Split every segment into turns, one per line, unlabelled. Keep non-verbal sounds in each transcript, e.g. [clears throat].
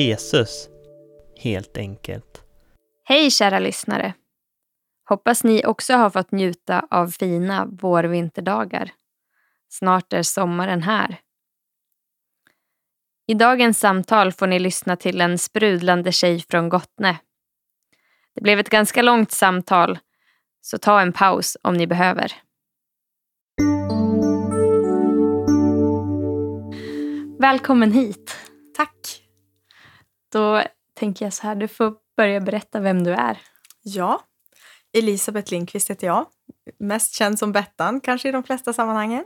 Jesus, helt enkelt.
Hej kära lyssnare! Hoppas ni också har fått njuta av fina vårvinterdagar. Snart är sommaren här. I dagens samtal får ni lyssna till en sprudlande tjej från Gottne. Det blev ett ganska långt samtal, så ta en paus om ni behöver. Välkommen hit.
Tack.
Då tänker jag så här, du får börja berätta vem du är.
Ja, Elisabeth Lindqvist heter jag. Mest känd som Bettan kanske i de flesta sammanhangen.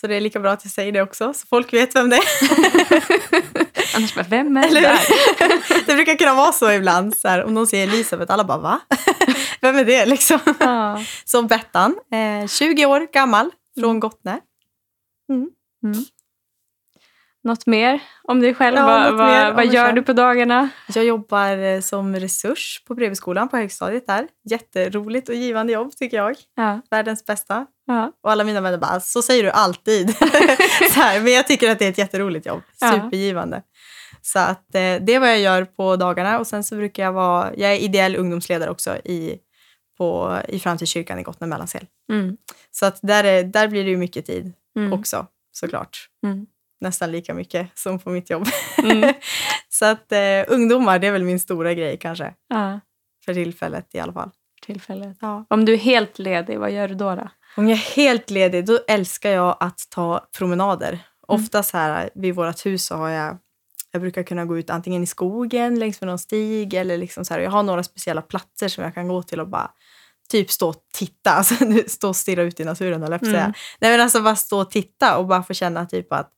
Så det är lika bra att jag säger det också, så folk vet vem det är. [laughs]
Annars bara, vem är det där?
Det brukar kunna vara så ibland, så här, om någon säger Elisabeth, alla bara va? [laughs] Vem är det liksom?
Ja.
Som Bettan, eh, 20 år gammal, från Gottne.
Mm. Något mer om dig själv?
Ja,
vad vad, vad gör
själv.
du på dagarna?
Jag jobbar eh, som resurs på Breviskolan på högstadiet där. Jätteroligt och givande jobb tycker jag.
Ja.
Världens bästa.
Ja.
Och alla mina vänner bara, så säger du alltid. [laughs] så här, men jag tycker att det är ett jätteroligt jobb. Supergivande. Så att, eh, det är vad jag gör på dagarna. Och sen så brukar jag vara, jag är ideell ungdomsledare också i, på, i Framtidskyrkan i Gottne Mellansel.
Mm.
Så att där, är, där blir det ju mycket tid
Mm.
också såklart.
Mm.
Nästan lika mycket som på mitt jobb.
Mm. [laughs]
så att eh, ungdomar, det är väl min stora grej kanske.
Ja,
För tillfället i alla fall.
tillfället.
Ja.
Om du är helt ledig, vad gör du då? då?
Om jag är helt ledig, då älskar jag att ta promenader. Ofta så här vid vårt hus så har jag, jag brukar kunna gå ut antingen i skogen längs med någon stig eller liksom så här, jag har några speciella platser som jag kan gå till och bara typ stå och titta, [laughs] alltså stå och stirra ut i naturen eller mm. säga.
Mm.
Nej men alltså bara stå och titta och bara få känna typ att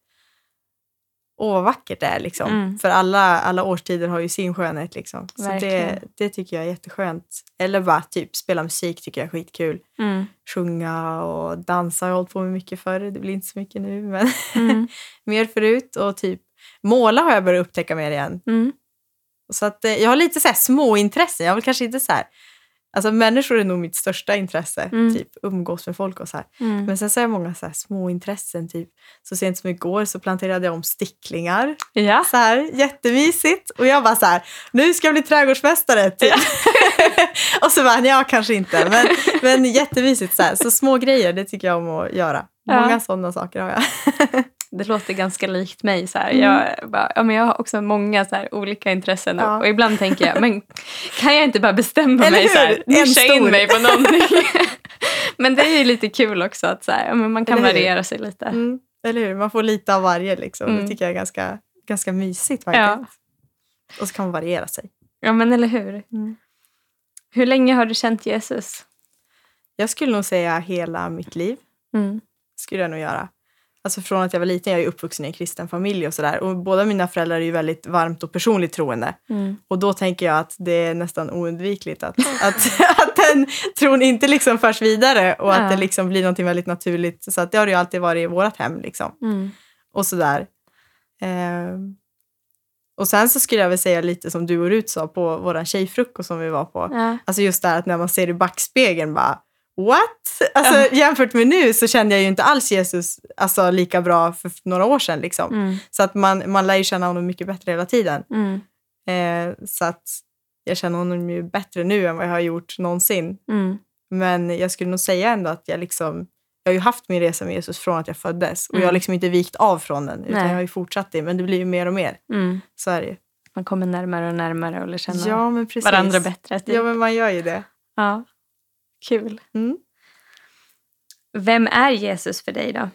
åh vad vackert det är liksom.
Mm.
För alla, alla årstider har ju sin skönhet liksom. Så det, det tycker jag är jätteskönt. Eller bara typ spela musik tycker jag är skitkul
Mm.
sjunga och dansa har jag hållit på med mycket förr. Det blir inte så mycket nu, men
Mm. [laughs]
mer förut. Och typ måla har jag börjat upptäcka mer igen.
Mm.
Så att, eh, jag har lite så här små intressen. Jag vill kanske inte så här... Alltså människor är nog mitt största intresse.
Mm.
Typ umgås med folk och så.
Mm.
Men sen så har jag många så här små intressen. Typ, så sent som igår så planterade jag om sticklingar.
Ja.
Så här, jättemysigt. Och jag bara så här, nu ska jag bli trädgårdsmästare. Typ. [laughs] och så bara, ja kanske inte. Men, men jättemysigt. Så, här. så små grejer, det tycker jag om att göra.
Ja.
Många sådana saker har jag. [laughs]
Det låter ganska likt mig. Så här.
Mm.
Jag, bara, ja, men jag har också många så här, olika intressen
Ja.
och ibland tänker jag, men kan jag inte bara bestämma mig så här, nischa in mig på någonting? [laughs] men det är ju lite kul också att så här, man kan variera sig lite.
Mm. Eller hur? Man får lite av varje. Liksom.
Mm.
Det tycker jag är ganska, ganska mysigt faktiskt.
Ja.
Och så kan man variera sig.
ja, men eller hur?
Mm.
Hur länge har du känt Jesus?
Jag skulle nog säga hela mitt liv.
Mm.
skulle jag nog göra. Alltså från att jag var liten, jag är uppvuxen i en kristen familj och sådär. Och båda mina föräldrar är ju väldigt varmt och personligt troende.
Mm.
Och då tänker jag att det är nästan oundvikligt att, [laughs] att, att den tron inte liksom förs vidare och
Ja.
att det liksom blir något väldigt naturligt. Så att det har det ju alltid varit i vårt hem. Liksom.
Mm.
Och sådär. Ehm. och sen så skulle jag väl säga lite som du och Rut sa på vår tjejfrukost som vi var på.
Ja.
Alltså just det här att när man ser i backspegeln bara What? Alltså, Jämfört med nu så kände jag ju inte alls Jesus alltså, lika bra för några år sedan. Liksom.
Mm.
Så att man, man lär ju känna honom mycket bättre hela tiden.
Mm.
Eh, så att jag känner honom ju bättre nu än vad jag har gjort någonsin.
Mm.
Men jag skulle nog säga ändå att jag liksom jag har ju haft min resa med Jesus från att jag föddes och jag har
Mm.
liksom inte vikt av från den utan
Nej.
jag har ju fortsatt det men det blir ju mer och mer.
Mm.
Så är det ju.
Man kommer närmare och närmare och lär känna
Ja
varandra bättre. typ.
Ja men man gör ju det.
Ja. Kul.
Mm.
Vem är Jesus för dig då?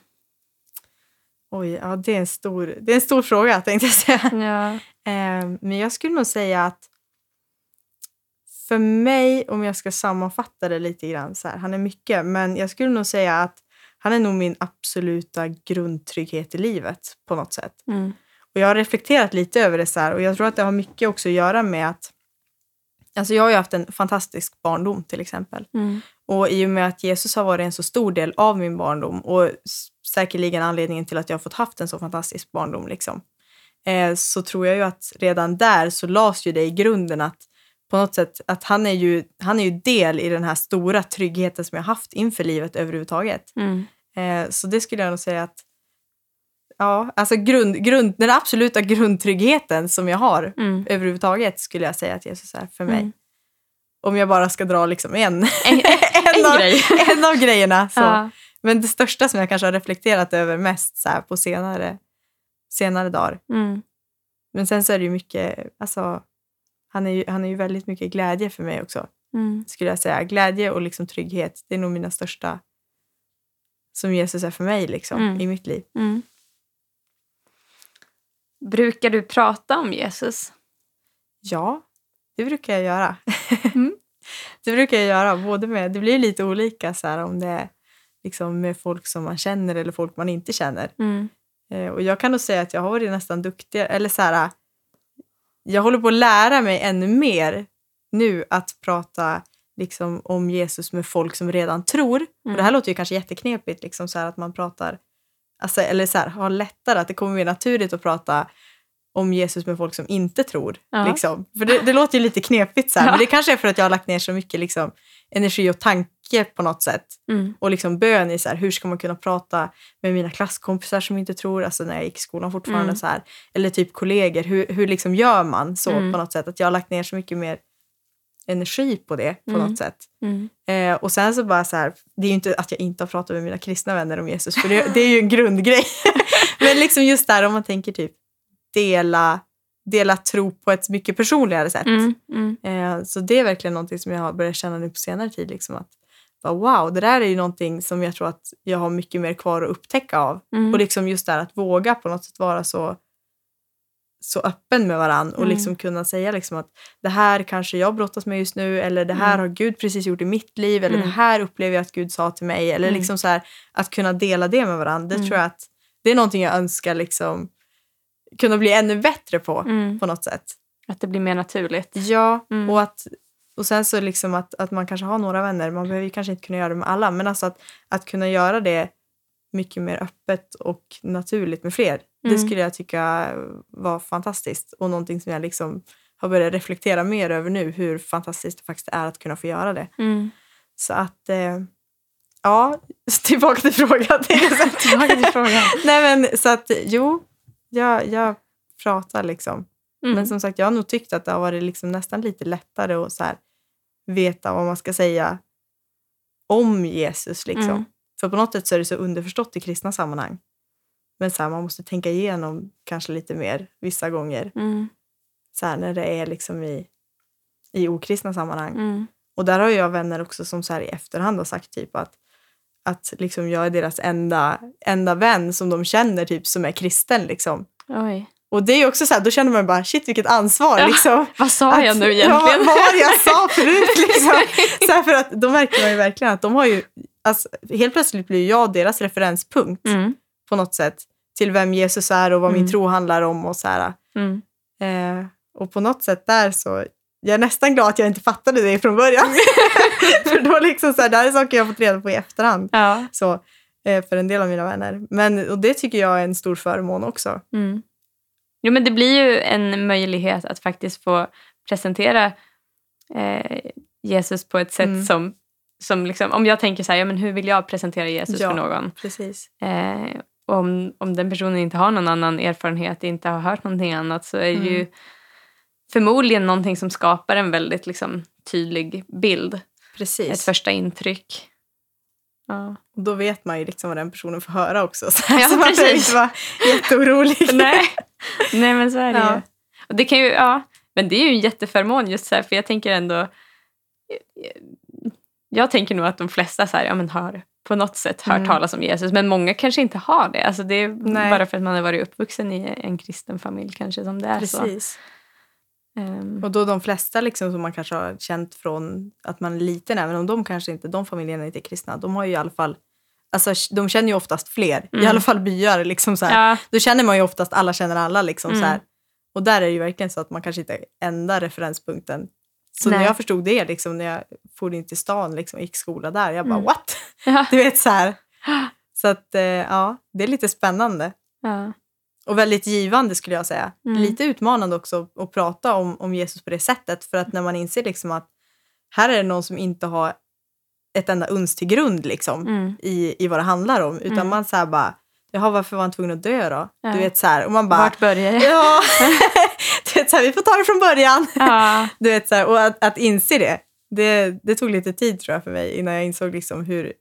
Oj, ja, det, är en stor, det är en stor fråga tänkte jag säga. [laughs]
Ja.
Eh, men jag skulle nog säga att för mig, om jag ska sammanfatta det lite grann, så här, han är mycket, men jag skulle nog säga att han är nog min absoluta grundtrygghet i livet på något sätt.
Mm.
Och jag har reflekterat lite över det så här och jag tror att det har mycket också att göra med att Alltså jag har ju haft en fantastisk barndom till exempel.
Mm.
Och i och med att Jesus har varit en så stor del av min barndom och säkerligen anledningen till att jag har fått haft en så fantastisk barndom liksom, eh, så tror jag ju att redan där så lades ju det i grunden att på något sätt att han är ju, han är ju del i den här stora tryggheten som jag haft inför livet överhuvudtaget.
Mm.
Eh, så det skulle jag nog säga att ja, alltså grund, grund, den absoluta grundtryggheten som jag har
Mm.
överhuvudtaget skulle jag säga att Jesus är för mig.
Mm.
Om jag bara ska dra liksom en,
En, [laughs] en,
en, av,
grej. [laughs]
en av grejerna. Så.
Ja.
Men det största som jag kanske har reflekterat över mest så här, på senare, senare dagar.
Mm.
Men sen så är det ju mycket, alltså, han är ju, han är ju väldigt mycket glädje för mig också.
Mm.
skulle jag säga. Glädje och liksom trygghet, det är nog mina största som Jesus är för mig liksom,
Mm.
i mitt liv.
Mm. Brukar du prata om Jesus?
Ja, det brukar jag göra. [laughs]
Mm.
det brukar jag göra. Både med, det blir lite olika så här, om det är liksom med folk som man känner eller folk man inte känner.
Mm.
Eh, och jag kan nog säga att jag har varit nästan duktig, eller så här, jag håller på att lära mig ännu mer nu att prata liksom, om Jesus med folk som redan tror. Och det här låter ju kanske jätteknepigt, liksom, så här, att man pratar, alltså, eller så här, har lättare, att det kommer mer naturligt att prata om Jesus med folk som inte tror.
Ja.
Liksom. För det, det låter ju lite knepigt, så här,
Ja.
men det kanske är för att jag har lagt ner så mycket liksom, energi och tanke på något sätt
Mm.
och liksom bön i så här, hur ska man kunna prata med mina klasskompisar som inte tror, alltså när jag gick i skolan fortfarande
Mm.
så här, eller typ kollegor, hur, hur liksom gör man så
Mm.
på något sätt? Att jag har lagt ner så mycket mer energi på det på
Mm.
något sätt.
Mm.
Eh, och sen så bara så här, det är ju inte att jag inte har pratat med mina kristna vänner om Jesus, för det, det är ju en grundgrej. [laughs] Men liksom just där om man tänker typ dela, dela tro på ett mycket personligare sätt.
Mm. Mm.
Eh, så det är verkligen någonting som jag har börjat känna nu på senare tid. Liksom att, bara, wow, det där är ju någonting som jag tror att jag har mycket mer kvar att upptäcka av.
Mm.
Och liksom just där att våga på något sätt vara så, så öppen med varann och
Mm.
liksom kunna säga liksom att det här kanske jag brottas med just nu eller det här
Mm.
har Gud precis gjort i mitt liv eller
Mm.
det här upplever jag att Gud sa till mig. Eller
Mm.
liksom så här, att kunna dela det med varandra. Det
Mm.
tror jag att det är någonting jag önskar liksom kunna bli ännu bättre på
Mm.
på något sätt.
Att det blir mer naturligt.
Ja, och, att, och sen så liksom att, att man kanske har några vänner, man behöver ju kanske inte kunna göra det med alla, men alltså att, att kunna göra det mycket mer öppet och naturligt med fler. Det
Mm.
skulle jag tycka var fantastiskt och någonting som jag liksom har börjat reflektera mer över nu, hur fantastiskt det faktiskt är att kunna få göra det.
Mm.
Så att, eh, ja, [laughs] tillbaka till frågan. [laughs]
Tillbaka till frågan. [laughs]
Nej men så att, jo, jag, jag pratar liksom.
Mm.
Men som sagt, jag har nog tyckt att det har varit liksom nästan lite lättare att så här, veta vad man ska säga om Jesus. Liksom.
Mm.
För på något sätt så är det så underförstått i kristna sammanhang. Men så här, man måste tänka igenom kanske lite mer vissa gånger.
Mm.
Så här, när det är liksom i, i okristna sammanhang.
Mm.
Och där har jag vänner också som så här i efterhand har sagt typ att, att liksom jag är deras enda, enda vän som de känner typ som är kristen. Liksom.
Oj.
Och det är också så här, då känner man bara shit vilket ansvar.
Ja.
Liksom. [laughs]
Vad sa jag
Att-
nu [laughs]
Ja,
egentligen?
vad var jag sa förut? [laughs] Liksom. Så här, för att då märker man ju verkligen att de har ju, alltså, helt plötsligt blir jag deras referenspunkt
Mm.
På något sätt till vem Jesus är och vad min
Mm.
tro handlar om och så här.
Mm.
Eh, och på något sätt där så, jag är nästan glad att jag inte fattade det från början. [laughs] för då liksom så här, det här är saker jag fått reda på i efterhand.
Ja.
Så, eh, för en del av mina vänner. Men, och det tycker jag är en stor förmån också.
Mm. Jo, men det blir ju en möjlighet att faktiskt få presentera eh, Jesus på ett sätt
Mm.
som, som liksom, om jag tänker så här, ja, men hur vill jag presentera Jesus
Ja.
för någon?
Precis.
Eh, om, om den personen inte har någon annan erfarenhet, inte har hört någonting annat så är
Mm.
ju förmodligen någonting som skapar en väldigt liksom, tydlig bild. Ett
Precis.
första intryck. Ja.
Och då vet man ju liksom vad den personen får höra också. [laughs] Så,
Ja,
så man behöver inte vara jätteorolig. [laughs]
Nej. Nej, men så är det
Ja.
ju. Och det kan ju. Ja, men det är ju en jätteförmån just så här, för jag tänker ändå... Jag tänker nog att de flesta så här, ja, men har på något sätt hört
Mm.
talas om Jesus, men många kanske inte har det. Alltså det är
Nej.
bara för att man har varit uppvuxen i en kristen familj kanske som det är så.
Precis.
Ehm,
Och då de flesta liksom som man kanske har känt från att man är liten, även om de kanske inte, de familjerna inte är kristna, de har ju i alla fall Alltså, de känner ju oftast fler, i
Mm.
alla fall byar. Liksom så här.
ja,
Då känner man ju oftast alla känner alla. Liksom,
Mm.
så här. Och där är det ju verkligen så att man kanske inte är enda referenspunkten. Så
Nej.
när jag förstod det, liksom, när jag for in till stan och gick skola där, jag bara
Mm.
what? [laughs] [laughs] Du vet så här. [gasps] Så att eh, ja, det är lite spännande.
ja,
Och väldigt givande skulle jag säga.
Mm.
Lite utmanande också att prata om, om Jesus på det sättet. För att när man inser liksom att här är det någon som inte har ett enda uns till grund liksom,
mm,
i, i vad det handlar om. Utan
Mm.
man så bara jaha varför var han tvungen att dö då?
Ja.
Du vet så här, och man bara,
Vart börjar det?
ja, [laughs] du vet så här, vi får ta det från början.
Ja. [laughs]
Du vet så här, och att, att inse det, det, det tog lite tid tror jag för mig innan jag insåg liksom hur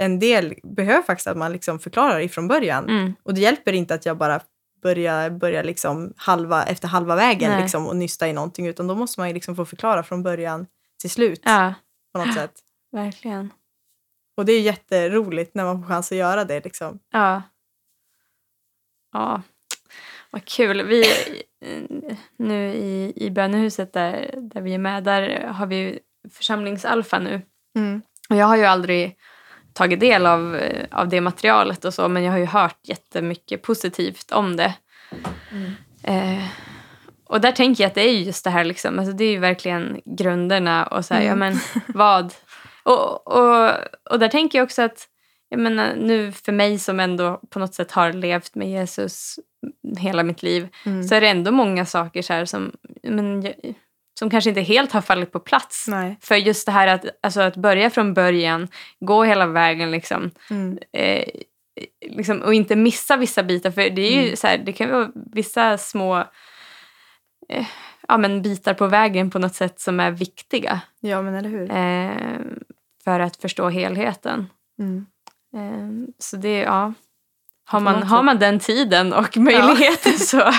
en del behöver faktiskt att man liksom förklarar ifrån början.
Mm.
Och det hjälper inte att jag bara börjar, börjar liksom halva, efter halva vägen liksom och nysta i någonting utan då måste man liksom få förklara från början till slut
ja,
på något sätt.
verkligen.
Och det är jätteroligt när man får chans att göra det. Liksom.
Ja. Ja, vad kul. Vi, nu i, i bönehuset där, där vi är med, där har vi församlingsalfa nu.
Mm.
Och jag har ju aldrig tagit del av, av det materialet och så, men jag har ju hört jättemycket positivt om det.
Mm.
Eh, och där tänker jag att det är ju just det här, liksom, alltså det är ju verkligen grunderna och så här, ja
Mm.
men vad? Och, och, och där tänker jag också att, jag menar nu för mig som ändå på något sätt har levt med Jesus hela mitt liv,
Mm.
så är det ändå många saker så här som, men, som kanske inte helt har fallit på plats.
Nej.
För just det här att, alltså att börja från början, gå hela vägen liksom,
Mm.
eh, liksom och inte missa vissa bitar. För det är ju
Mm.
så här, det kan vara vissa små eh, ja, men bitar på vägen på något sätt som är viktiga
Ja, men eller hur?
eh, för att förstå helheten.
Mm.
Eh, så det, ja. Har man, har man den tiden och möjligheten så [laughs]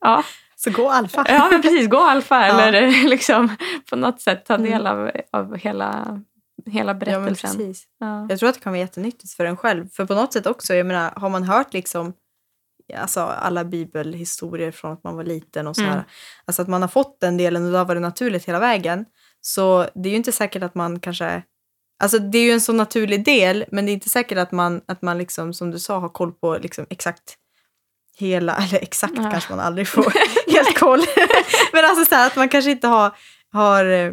ja,
Så gå alfa.
ja men precis, gå alfa [laughs]
Ja.
eller liksom på något sätt ta
Mm.
del av, av hela, hela
Ja, men
berättelsen.
precis.
Ja,
Jag tror att det kan vara jättenyttigt för en själv. För på något sätt också, jag menar, har man hört liksom alltså alla bibelhistorier från att man var liten och så här.
Mm.
Alltså att man har fått den delen och då var det naturligt hela vägen. Så det är ju inte säkert att man kanske... Alltså det är ju en så naturlig del, men det är inte säkert att man, att man liksom, som du sa, har koll på liksom exakt hela, [laughs] eller exakt
Ja.
kanske man aldrig får [laughs] [laughs] helt koll. men alltså så här att man kanske inte har, har eh,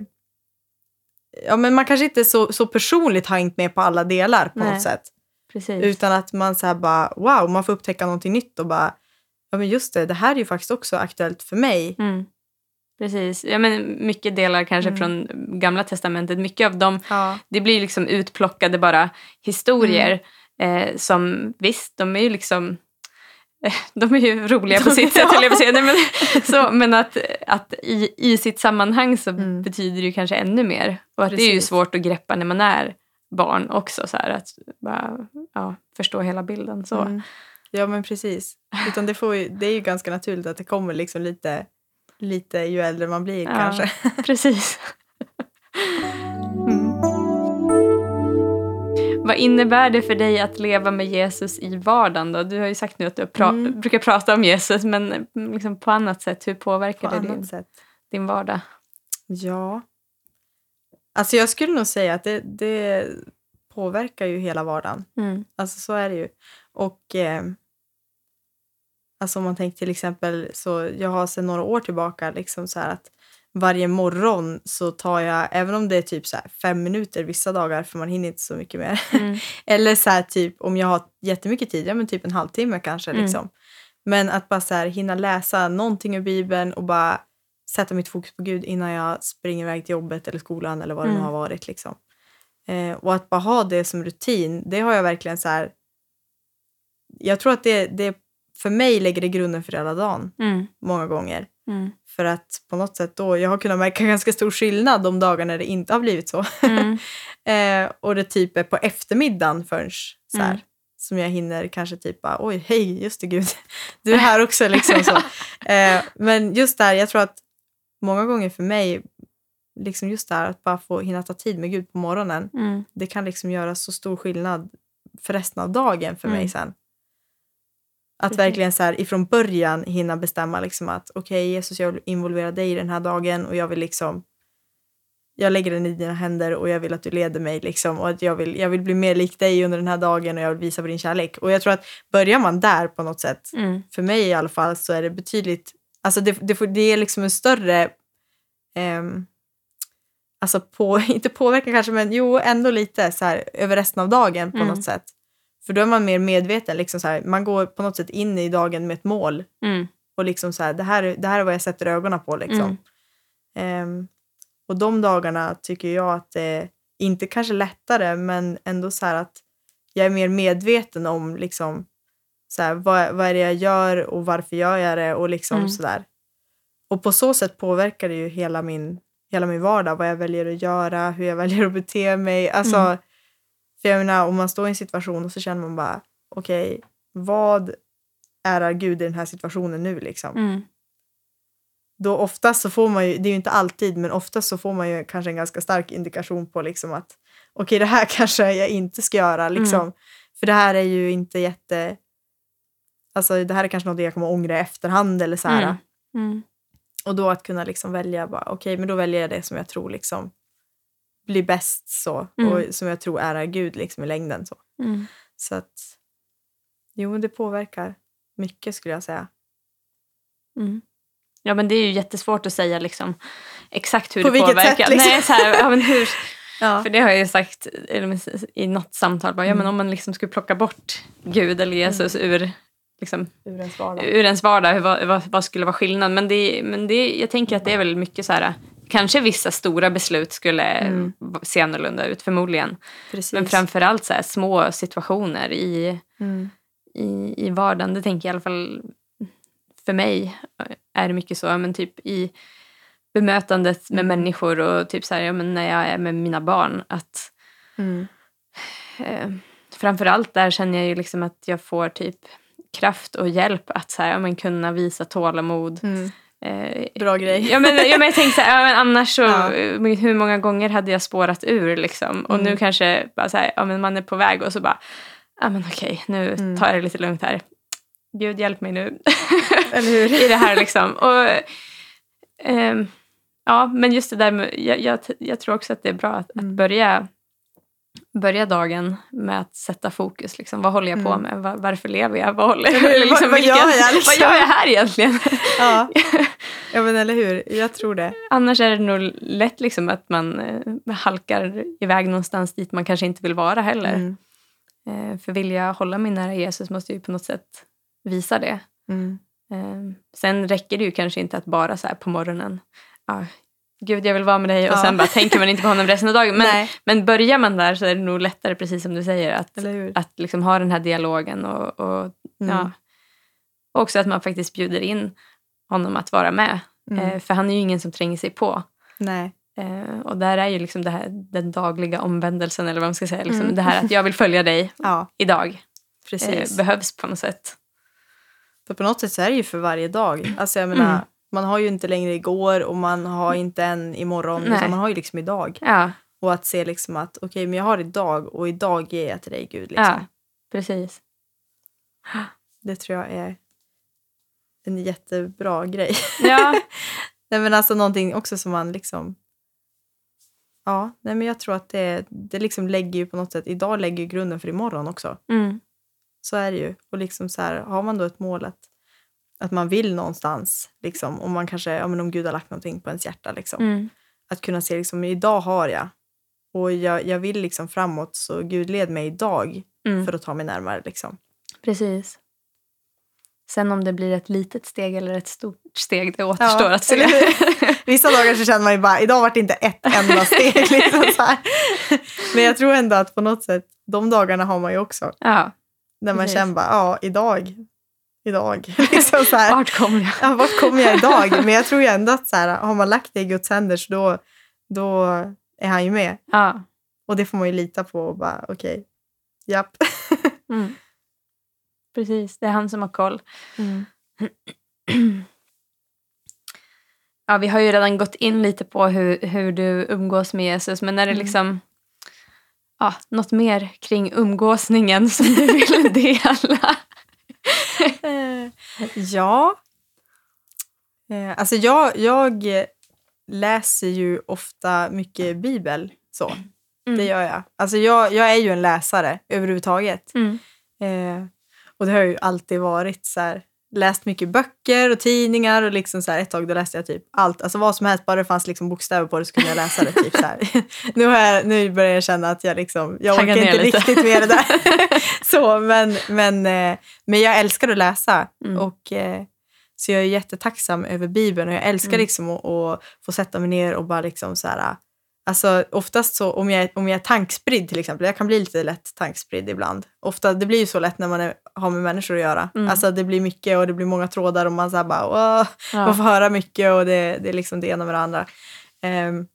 ja men man kanske inte så, så personligt har hängt med på alla delar på
Nej.
något sätt.
precis.
Utan att man så bara, wow, man får upptäcka någonting nytt och bara, ja men just det, det här är ju faktiskt också aktuellt för mig.
Mm. Precis. Ja, men mycket delar kanske
Mm.
från Gamla Testamentet. Mycket av dem
Ja.
det blir liksom utplockade bara historier
Mm.
eh, som visst, de är ju liksom [laughs] de är ju roliga på sitt sätt, [laughs] jag säga. Nej, men, [laughs] så, men att, att i, i sitt sammanhang så
Mm.
betyder det ju kanske ännu mer. Och att det är ju
Precis.
svårt att greppa när man är barn också. Så här, att bara, ja, förstå hela bilden. Så.
Mm. Ja men precis. Utan det, får ju, det är ju ganska naturligt att det kommer liksom lite, lite ju äldre man blir
Ja.
kanske. [laughs]
Precis.
Mm.
Vad innebär det för dig att leva med Jesus i vardagen? Då? Du har ju sagt nu att du pra-
Mm.
brukar prata om Jesus, men mm, liksom på annat sätt, hur
På
påverkar det
annat
din,
sätt.
din vardag?
Ja. Alltså jag skulle nog säga att det, det påverkar ju hela vardagen.
Mm.
Alltså så är det ju. Och eh, alltså om man tänker till exempel så jag har sedan några år tillbaka liksom så här att varje morgon så tar jag, även om det är typ så här fem minuter vissa dagar för man hinner inte så mycket mer.
Mm. [laughs]
Eller så här typ om jag har jättemycket tid, ja men typ en halvtimme kanske
Mm.
liksom. Men att bara så här hinna läsa någonting ur Bibeln och bara sätta mitt fokus på Gud innan jag springer iväg till jobbet eller skolan eller vad det nu
Mm.
har varit liksom. Eh, och att bara ha det som rutin, det har jag verkligen så här. Jag tror att det, det för mig lägger det grunden för hela dagen
Mm.
många gånger.
Mm.
För att på något sätt då, jag har kunnat märka [laughs] ganska stor skillnad de dagar när det inte har blivit så.
Mm. [laughs]
Eh, och det typ är på eftermiddagen förrän så här,
Mm.
som jag hinner kanske typ bara, oj, hej, just det gud, [laughs] du är här också liksom så. Eh, men just där, jag tror att många gånger för mig, liksom just där att bara få hinna ta tid med Gud på morgonen,
Mm.
det kan liksom göra så stor skillnad för resten av dagen för
Mm.
mig sen. Att verkligen så här, ifrån början hinna bestämma liksom att okej Jesus jag vill involvera dig i den här dagen och jag vill liksom jag lägger den i dina händer och jag vill att du leder mig liksom och att jag vill, jag vill bli mer lik dig under den här dagen och jag vill visa på din kärlek. Och jag tror att börjar man där på något sätt,
Mm.
för mig i alla fall, så är det betydligt, alltså det, det, får, det är liksom en större, ehm, alltså på, [laughs] inte påverkan kanske, men jo ändå lite så här över resten av dagen på
Mm.
något sätt. För då är man mer medveten, liksom så här, man går på något sätt in i dagen med ett mål
Mm.
och liksom så här, det här, är- det här är vad jag sätter ögonen på liksom.
Mm.
Ehm, och de dagarna tycker jag att det är inte kanske lättare, men ändå så här att jag är mer medveten om liksom, så här, vad, vad är det jag gör och varför gör jag det och liksom
Mm.
sådär. Och på så sätt påverkar det ju hela min, hela min vardag, vad jag väljer att göra, hur jag [laughs] väljer att bete mig. Alltså,
Mm.
För jag menar, om man står i en situation och så känner man bara, okej, vad är Gud i den här situationen nu liksom?
Mm.
Då oftast så får man ju, det är ju inte alltid, men oftast så får man ju kanske en ganska stark indikation på liksom att okej, det här [laughs] kanske jag inte ska göra liksom. För det här är ju inte jätte, alltså det här är kanske något jag kommer ångra i efterhand eller så här.
Mm. Mm.
Och då att kunna liksom välja, bara, okej, men då väljer jag det som jag tror liksom blir bäst så
Mm.
och som jag tror är Gud liksom i längden så.
Mm.
Så att, jo, det påverkar mycket skulle jag säga.
Mm. Ja men det är ju jättesvårt att säga liksom exakt hur
På
det påverkar.
sätt, liksom?
Nej, så här, ja, men hur, [laughs]
Ja.
för det har jag ju sagt i något samtal. Bara, ja, men om man liksom skulle plocka bort Gud eller Jesus ur, liksom,
Ur ens vardag.
ur ens vardag, vad, vad, vad skulle vara skillnaden? Men, det, men det, jag tänker att det är väl mycket så här, kanske vissa stora beslut skulle
Mm.
se annorlunda ut, förmodligen.
Precis.
Men framförallt så här, små situationer i,
Mm.
i, i vardagen. Det tänker jag i alla fall för mig är det mycket så. Men typ i bemötandet med
Mm.
människor och typ så här, ja, men när jag är med mina barn. Att
Mm.
eh, framförallt där känner jag ju liksom att jag får typ kraft och hjälp att så här, ja, men kunna visa tålamod.
Mm.
Eh,
Bra grej.
Ja men, ja, men jag tänker så här, ja, men annars så,
Ja.
hur många gånger hade jag spårat ur liksom? Och
Mm.
nu kanske bara så här, ja, men man är på väg och så bara, ja men okej, nu
Mm.
tar jag det lite lugnt här. Gud hjälp mig nu [laughs]
Eller hur?
i det här liksom. Och, ehm, ja, men just det där med, jag, jag, jag tror också att det är bra att, att
Mm.
börja, börja dagen med att sätta fokus. Liksom. Vad håller jag på
Mm.
med? Var, varför lever jag? Vad, håller,
Eller? [laughs] Vad- [laughs] vad gör jag, liksom?
vad gör jag här egentligen?
Ja. [laughs] ja, men eller hur? Jag tror det.
Annars är det nog lätt liksom att man eh, halkar iväg någonstans dit man kanske inte vill vara heller.
Mm.
Eh, för vill jag hålla mig nära Jesus måste jag ju på något sätt visa det.
Mm.
Eh, sen räcker det ju kanske inte att bara så här på morgonen, ah, Gud jag vill vara med dig och
Ja.
sen bara tänker man inte på honom resten av dagen. Men,
Nej,
men börjar man där så är det nog lättare, precis som du säger, att, att liksom ha den här dialogen och, och
Mm.
ja. Och också att man faktiskt bjuder in honom att vara med.
Mm.
Eh, för han är ju ingen som tränger sig på.
Nej.
Eh, och där är ju liksom det här, den dagliga omvändelsen, eller vad man ska säga. Liksom,
Mm.
Det här att jag vill följa dig [laughs]
Ja,
idag
precis.
eh, behövs på något sätt.
För på något sätt så är det ju för varje dag. Alltså jag menar,
Mm.
Man har ju inte längre igår och man har inte en imorgon.
Nej.
Utan man har ju liksom idag.
Ja,
Och att se liksom att okej, men jag har idag och idag ger jag till dig Gud. Liksom.
ja precis.
Det tror jag är en jättebra grej.
Ja, [laughs]
nej men alltså någonting också som man liksom Ja, nej men jag tror att det, det liksom lägger ju på något sätt, idag lägger ju grunden för imorgon också.
mm,
Så är det ju. Och liksom så här, har man då ett mål att, att man vill någonstans, liksom, om man kanske, ja men om Gud har lagt någonting på ens hjärta, liksom,
mm,
att kunna se liksom, idag har jag och jag, jag vill liksom framåt så Gud led mig idag
mm,
för att ta mig närmare liksom.
precis. Sen om det blir ett litet steg eller ett stort steg, det återstår att se. [laughs]
Vissa dagar så känner man ju bara, idag vart det inte ett enda steg. [laughs] Liksom. Men jag tror ändå att på något sätt, de dagarna har man ju också.
ja,
När man
Precis.
känner bara, ja, idag, idag. [laughs] Liksom så här.
vart kommer jag?
Ja, vart kommer jag idag? Men jag tror ju ändå att så här, har man lagt det i Guds händer så då, då är han ju med.
Ja,
Och det får man ju lita på och bara, okej, japp. [laughs]
mm. Precis, det är han som har koll. [clears throat] Ja, vi har ju redan gått in lite på hur, hur du umgås med Jesus, men är det
Mm.
liksom ja, något mer kring umgåsningen som du vill dela? [laughs]
Ja. Eh, alltså jag, jag läser ju ofta mycket bibel. Så. Det
Mm.
gör jag. Alltså jag, jag är ju en läsare överhuvudtaget.
Mm.
Eh, och det har ju alltid varit så här, läst mycket böcker och tidningar och liksom så här, ett tag då läste jag typ allt, alltså vad som helst, bara det fanns liksom bokstäver på det så kunde jag läsa det. Typ så [laughs] nu, har jag, nu börjar jag känna att jag liksom, jag orkar inte
lite.
riktigt med det där. [laughs] [laughs] så, men, men, eh, men jag älskar att läsa
Mm.
och eh, så jag är jättetacksam över Bibeln och jag älskar
Mm.
liksom att, att få sätta mig ner och bara liksom så här, Alltså oftast så om jag, om jag är tankspridd till exempel, jag kan bli lite lätt tankspridd ibland. Ofta, det blir ju så lätt när man är, har med människor att göra.
Mm.
Alltså det blir mycket och det blir många trådar och man så bara, Åh! man får höra mycket och det, det är liksom det ena med det andra. Ehm,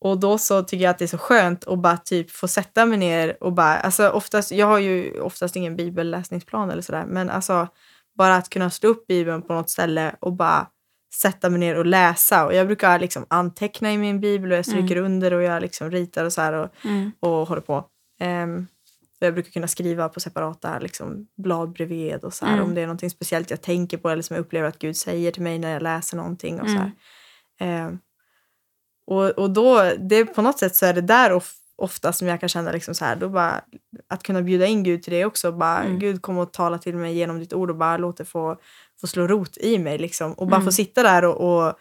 och då så tycker jag att det är så skönt att bara typ få sätta mig ner och bara, alltså oftast, jag har ju oftast ingen bibelläsningsplan eller sådär, men alltså bara att kunna slå upp bibeln på något ställe och bara sätta mig ner och läsa. Och jag brukar liksom anteckna i min bibel och jag stryker under och jag liksom ritar och så här och,
Mm.
och håller på. Ehm, och jag brukar kunna skriva på separata liksom, blad bredvid och så här,
Mm.
om det är någonting speciellt jag tänker på eller som jag upplever att Gud säger till mig när jag läser någonting. Och så här. Ehm, och, och då, det, på något sätt så är det där of, ofta som jag kan känna liksom så här, då bara, att kunna bjuda in Gud till det också. Bara,
Mm.
Gud kom och tala till mig genom ditt ord och bara låt det få, få slå rot i mig. Liksom. Och bara
Mm.
få sitta där och, och,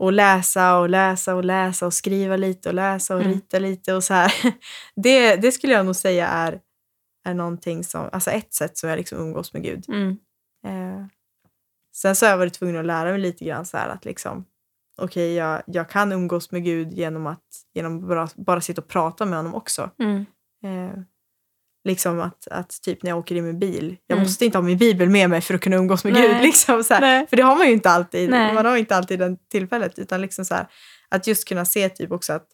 och läsa och läsa och läsa och skriva lite och läsa och
Mm.
rita lite och så här. [laughs] Det, det skulle jag nog säga är, är någonting som, alltså ett sätt som jag liksom umgås med Gud.
Mm.
Eh, sen så har jag varit tvungen att lära mig lite grann så här att liksom, okej, jag, jag kan umgås med Gud genom att genom bara, bara sitta och prata med honom också.
Mm.
Eh, liksom att, att typ när jag åker i min bil, jag
Mm.
måste inte ha min bibel med mig för att kunna umgås med
Nej.
Gud. Liksom, så. För det har man ju inte alltid.
Nej.
Man har inte alltid det tillfället. Utan liksom så här, att just kunna se typ också att,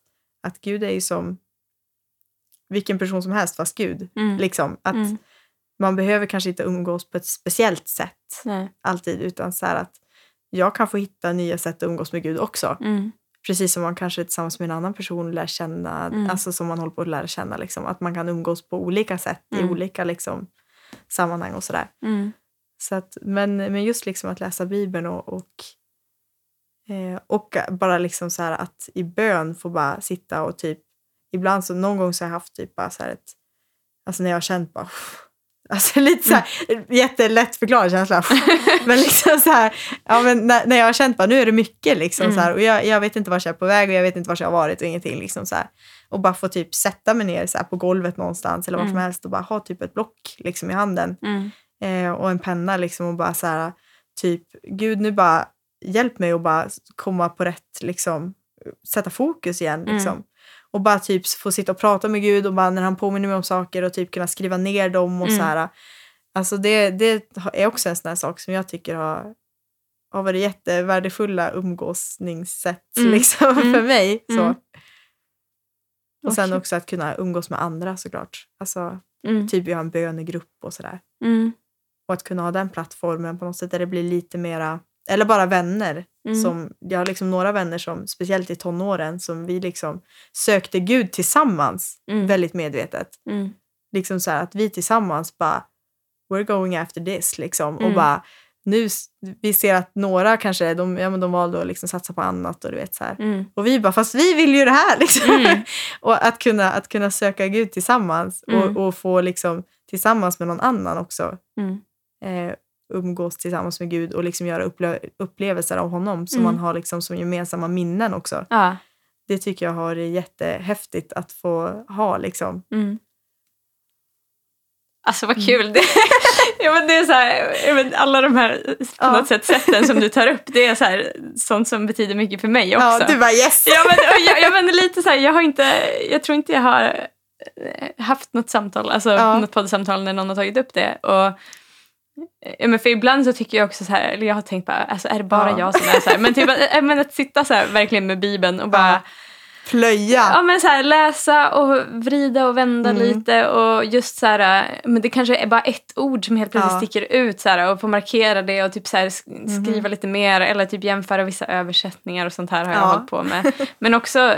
att Gud är ju som vilken person som helst fast Gud.
Mm.
Liksom, att
Mm.
man behöver kanske inte umgås på ett speciellt sätt
Nej.
alltid utan så att jag kan få hitta nya sätt att umgås med Gud också.
Mm.
Precis som man kanske tillsammans med en annan person lär känna,
Mm.
alltså som man håller på att lära känna. Liksom, att man kan umgås på olika sätt
Mm.
i olika liksom, sammanhang och sådär.
Mm.
Så att, men, men just liksom att läsa Bibeln och, och, eh, och bara liksom så här att i bön få bara sitta och typ ibland så någon gång så har jag haft typ bara så här ett, alltså när jag har känt bara Alltså lite så här, jättelätt förklarad känsla. [laughs] men liksom så här, ja, men när, när jag har känt bara nu är det mycket liksom
Mm.
så här, och jag, jag vet inte vart jag är på väg och jag vet inte vart jag har varit och ingenting liksom så här. Och bara få typ sätta mig ner så här, på golvet någonstans eller som
Mm.
helst och bara ha typ ett block liksom i handen
Mm.
eh, och en penna liksom och bara så här typ gud nu bara hjälp mig att bara komma på rätt liksom sätta fokus igen
Mm.
liksom. Och bara typ få sitta och prata med Gud och bara när han påminner mig om saker och typ kunna skriva ner dem och
Mm.
så här. Alltså det, det är också en sån här sak som jag tycker har, har varit jättevärdefulla umgåsningssätt
Mm.
liksom
Mm.
för mig. Så.
Mm.
Och sen
Okej.
också att kunna umgås med andra såklart. Alltså
Mm.
typ vi har en bönegrupp och sådär.
Mm.
Och att kunna ha den plattformen på något sätt där det blir lite mera, eller bara vänner.
Mm.
Som, jag har liksom några vänner som, speciellt i tonåren, som vi liksom sökte Gud tillsammans
Mm.
väldigt medvetet.
Mm.
Liksom så här att vi tillsammans bara, we're going after this liksom. Och
Mm.
bara, nu, vi ser att några kanske, de, ja, men de valde att liksom satsa på annat och du vet så.
Mm.
Och vi bara, fast vi vill ju det här [laughs] liksom.
Mm.
och att kunna, att kunna söka Gud tillsammans
Mm.
och, och få liksom tillsammans med någon annan också eh, umgås tillsammans med Gud och liksom göra upple- upplevelser av honom som
Mm.
man har liksom som gemensamma minnen också.
Ja.
Det tycker jag har varit jättehäftigt att få ha. Liksom.
Mm. Alltså vad kul. Det, [laughs] ja, men det är så här, alla de här på
Ja.
något sätt sätten som du tar upp, det är så här, sånt som betyder mycket för mig också.
Ja, du bara yes!
Ja men, jag, jag men lite så här, jag har inte, jag tror inte jag har eh, haft något samtal, alltså
Ja.
något poddsamtal när någon har tagit upp det. Och, ja, men för ibland så tycker jag också så här, eller jag har tänkt bara, alltså är det bara
Ja.
jag som är så här? Men, typ, att- äh, men att sitta så här verkligen med Bibeln och bara
Ja. Plöja!
Ja men så här, läsa och vrida och vända
Mm.
lite och just så här, men det kanske är bara ett ord som helt plötsligt
Ja.
sticker ut så här, och få markera det och typ så här,
Mhm.
skriva lite mer eller typ jämföra vissa översättningar och sånt här har jag
Ja.
hållit på med. Men också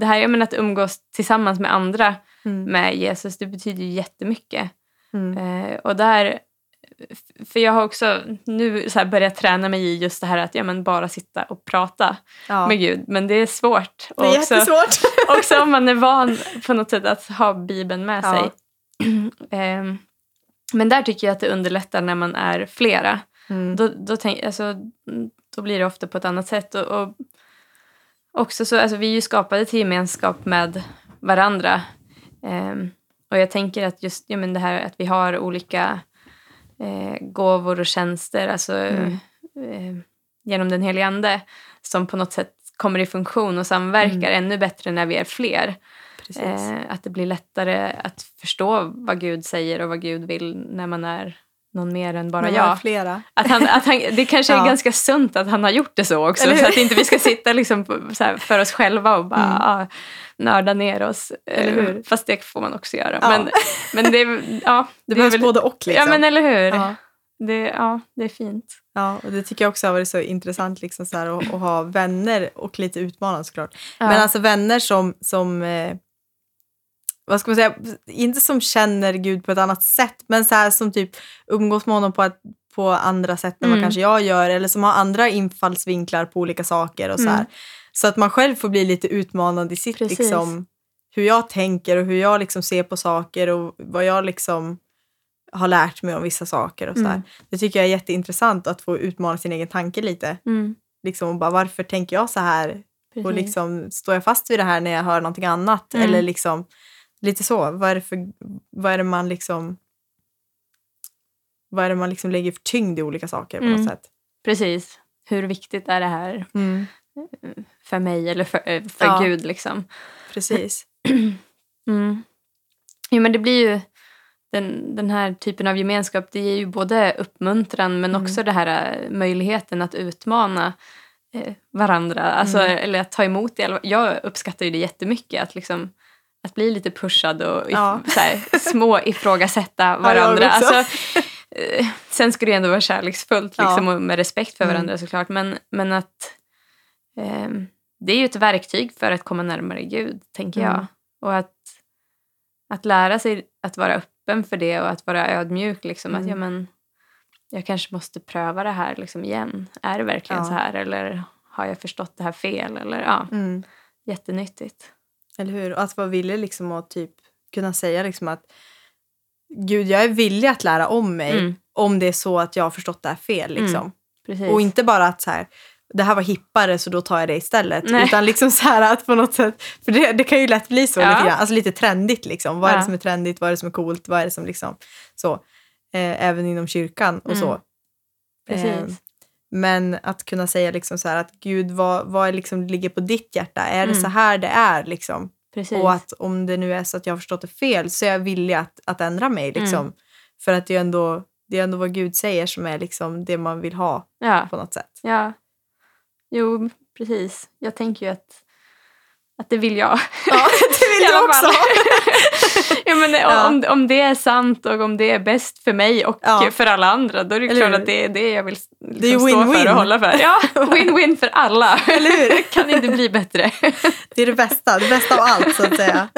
det här jag menar att umgås tillsammans med andra
Mm.
med Jesus, det betyder ju jättemycket.
Mm.
Eh, och där, för jag har också nu så börjat träna mig i just det här att ja, men bara sitta och prata
Ja.
med Gud. Men det är svårt.
Det är
Och också-
jättesvårt. [laughs]
också om man är van på något sätt att ha Bibeln med
Ja.
sig. [clears throat] Ehm, men där tycker jag att det underlättar när man är flera.
Mm.
Då, då, tänk, alltså, då blir det ofta på ett annat sätt. Och, och också så, alltså, vi är ju skapade till gemenskap med varandra. Ehm, och jag tänker att just ja, men det här att vi har olika eh, gåvor och tjänster alltså,
Mm.
eh, genom den helige Ande som på något sätt kommer i funktion och samverkar
Mm.
ännu bättre när vi är fler. Eh, att det blir lättare att förstå vad Gud säger och vad Gud vill när man är någon mer än bara jag.
det flera.
Att han, att han, det kanske är
Ja.
ganska sunt att han har gjort det så också.
Eller?
Så att inte vi ska sitta liksom för oss själva och bara
Mm.
ah, nörda ner oss.
Eller
Eh,
hur?
Fast det får man också göra.
Ja.
Men, men det, ja,
Det
är
behövs
väl-
både och. Liksom.
Ja men eller hur.
Ja.
Det, ja, det är fint.
Ja, och det tycker jag också har varit så intressant liksom så här, att, att ha vänner och lite utmanande såklart. Men alltså vänner som, som eh, vad ska man säga, inte som känner Gud på ett annat sätt, men så här som typ umgås med honom på, ett, på andra sätt än vad
Mm.
kanske jag gör, eller som har andra infallsvinklar på olika saker och så här.
Mm.
Så att man själv får bli lite utmanande i sitt
Precis.
liksom, hur jag tänker och hur jag liksom ser på saker och vad jag liksom har lärt mig om vissa saker och så.
Mm.
Det tycker jag är jätteintressant att få utmana sin egen tanke lite.
Mm.
Liksom, och bara, varför tänker jag så här? Och
Precis.
liksom, står jag fast vid det här när jag hör någonting annat?
Mm.
Eller liksom, lite så. Vad är det, för, vad är det man liksom vad är det man liksom lägger för tyngd i olika saker på
Mm.
något sätt?
Precis. Hur viktigt är det här för mig eller för, eh, för
Ja.
Gud? Liksom?
Precis. [clears throat]
Mm. Jo, men det blir ju den, den här typen av gemenskap. Det ger ju både uppmuntran men
Mm.
också det här eh, möjligheten att utmana eh, varandra. Alltså,
Mm.
Eller att ta emot det. Jag uppskattar ju det jättemycket. Att, liksom, att bli lite pushad och
Ja.
så här, små [laughs] ifrågasätta varandra.
också.
alltså, eh, sen ska det ändå vara kärleksfullt
Ja.
liksom, och med respekt för
Mm.
varandra såklart. Men, men att ehm, det är ju ett verktyg för att komma närmare Gud, tänker
Mm.
jag. Och att, att lära sig att vara öppen för det och att vara ödmjuk. Liksom, Att
Mm.
ja, men, jag kanske måste pröva det här liksom, igen. Är det verkligen
Ja.
så här? Eller har jag förstått det här fel? Eller, ja,
Mm.
jättenyttigt.
Eller hur? Och att vara villig liksom att typ kunna säga liksom att Gud, jag är villig att lära om mig
Mm.
om det är så att jag har förstått det här fel. Liksom.
Precis.
Och inte bara att så här, det här var hippare så då tar jag det istället.
Nej.
Utan liksom så här att på något sätt, för det, det kan ju lätt bli så
Ja.
lite grann, alltså lite trendigt liksom. Vad är
Ja.
det som är trendigt, vad är det som är coolt, vad är det som liksom så. Eh, även inom kyrkan och
Mm.
så.
Precis.
Eh, men att kunna säga liksom så här att Gud, vad, vad liksom ligger på ditt hjärta? Är det
Mm.
så här det är liksom?
Precis.
Och att om det nu är så att jag har förstått det fel så är jag villig att, att ändra mig. Liksom.
Mm.
För att det är, ändå, det är ändå vad Gud säger som är liksom det man vill ha
ja.
på något sätt.
ja. Jo, precis. Jag tänker ju att, att det vill jag.
Ja, det vill [laughs] du också. [laughs] [laughs]
ja, men
Ja.
Om, om det är sant och om det är bäst för mig och
Ja.
för alla andra, då är det
Eller
klart
hur?
att det är det jag vill liksom
är ju
stå
win-win.
för och hålla för. Ja, [laughs] win-win för alla.
Eller hur? [laughs]
kan inte bli bättre.
Det är det bästa, det bästa av allt så att säga.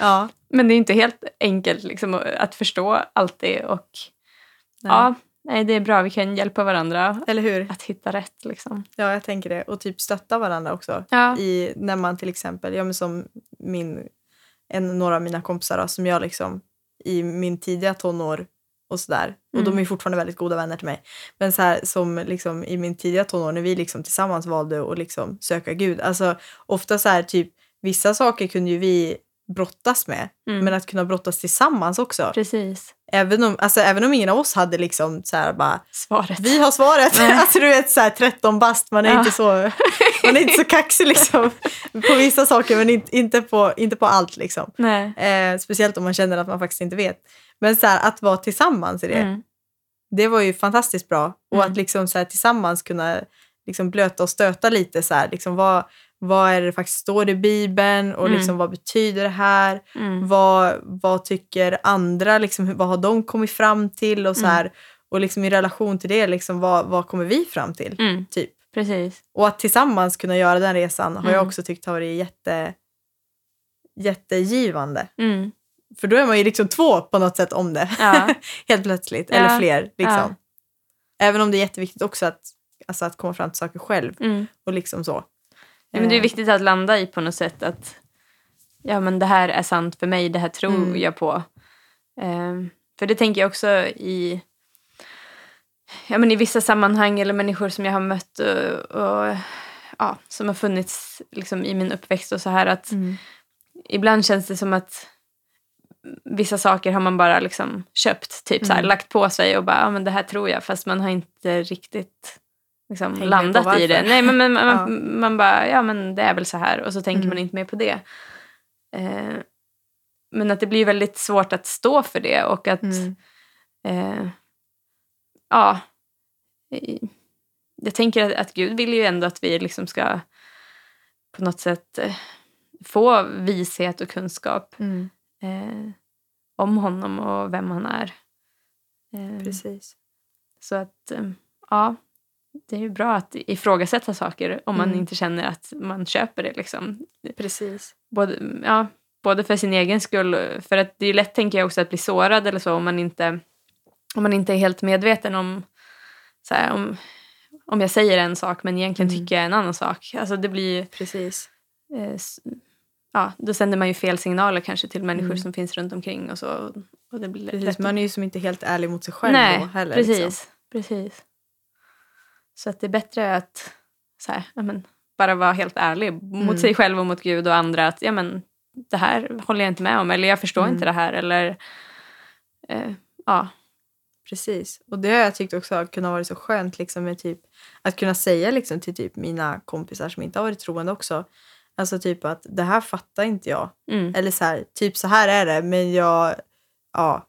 Ja,
Men det är inte helt enkelt liksom, att förstå allt det. Och,
nej.
ja, nej, det är bra. Vi kan hjälpa varandra
eller hur?
att hitta rätt. Liksom.
Ja, jag tänker det. Och typ stötta varandra också.
Ja.
I, när man till exempel, ja men som min, en, några av mina kompisar då, som jag liksom i min tidiga tonår och sådär. Och
Mm.
de är fortfarande väldigt goda vänner till mig. Men så här som liksom i min tidiga tonår när vi liksom tillsammans valde att liksom söka Gud. Alltså ofta så här typ vissa saker kunde ju vi brottas med.
Mm.
Men att kunna brottas tillsammans också.
Precis.
Även om, alltså, även om ingen av oss hade liksom så här bara
Svaret.
vi har svaret.
Nej. [laughs]
Alltså du vet så här 13 bast, man är,
Ja.
inte, så, [laughs] man är inte så kaxig liksom. På vissa saker men inte, inte, på, inte på allt liksom.
Nej.
Eh, speciellt om man känner att man faktiskt inte vet. Men så här, att vara tillsammans i det,
Mm.
det var ju fantastiskt bra. Och
Mm.
att liksom så här, tillsammans kunna liksom blöta och stöta lite. Så här, liksom, vad, vad är det faktiskt står i Bibeln och
Mm.
liksom, vad betyder det här?
Mm.
Vad, vad tycker andra? Liksom, vad har de kommit fram till? Och, så
Mm.
här, och liksom, i relation till det, liksom, vad, vad kommer vi fram till?
Mm.
Typ.
Precis.
Och att tillsammans kunna göra den resan har jag
Mm.
också tyckt har varit jätte, jättegivande.
Mm.
För då är man ju liksom två på något sätt om det.
Ja. [laughs]
Helt plötsligt.
Ja.
Eller fler. Liksom.
Ja.
Även om det är jätteviktigt också att, alltså, att komma fram till saker själv.
Mm.
Och liksom så.
Ja, men det är viktigt att landa i på något sätt att ja, men det här är sant för mig, det här tror
Mm.
jag på. Ehm, för det tänker jag också i, ja, men i vissa sammanhang eller människor som jag har mött och, och ja, som har funnits liksom, i min uppväxt och så här att
Mm.
ibland känns det som att vissa saker har man bara liksom köpt, typ så här,
Mm.
lagt på sig och bara, ja men det här tror jag, fast man har inte riktigt liksom,
Tänkt
landat i det. Nej, men, men man,
Ja.
man bara, ja men det är väl så här och så tänker
Mm.
man inte mer på det. Eh, men att det blir väldigt svårt att stå för det och att
Mm.
eh, ja, jag tänker att, att Gud vill ju ändå att vi liksom ska på något sätt eh, få vishet och kunskap
Mm.
eh, om honom och vem han är. Eh,
Precis.
så att eh, ja, det är ju bra att ifrågasätta saker om man
Mm.
inte känner att man köper det. Liksom.
Precis.
Både, ja, både för sin egen skull, för att det är lätt tänker jag också att bli sårad eller så om man inte, om man inte är helt medveten om, så här, om, om jag säger en sak men egentligen
Mm.
tycker jag en annan sak. Alltså det blir,
Precis.
eh, ja, då sänder man ju fel signaler kanske till människor
Mm.
som finns runt omkring och så. Och det blir
precis.
lätt
Man är ju som inte helt ärlig mot sig själv
Nej,
då heller.
precis,
Liksom.
precis. Så att det är bättre att så här, ja, men, bara vara helt ärlig mot
Mm.
sig själv och mot Gud och andra. Att ja, men, det här håller jag inte med om eller jag förstår
Mm.
inte det här. Eller, eh, ja.
Precis. Och det har jag tyckt också har kunnat vara så skönt liksom, med typ, att kunna säga liksom, till typ mina kompisar som inte har varit troende också. Alltså typ att det här fattar inte jag.
Mm.
Eller så här, typ så här är det men jag, ja.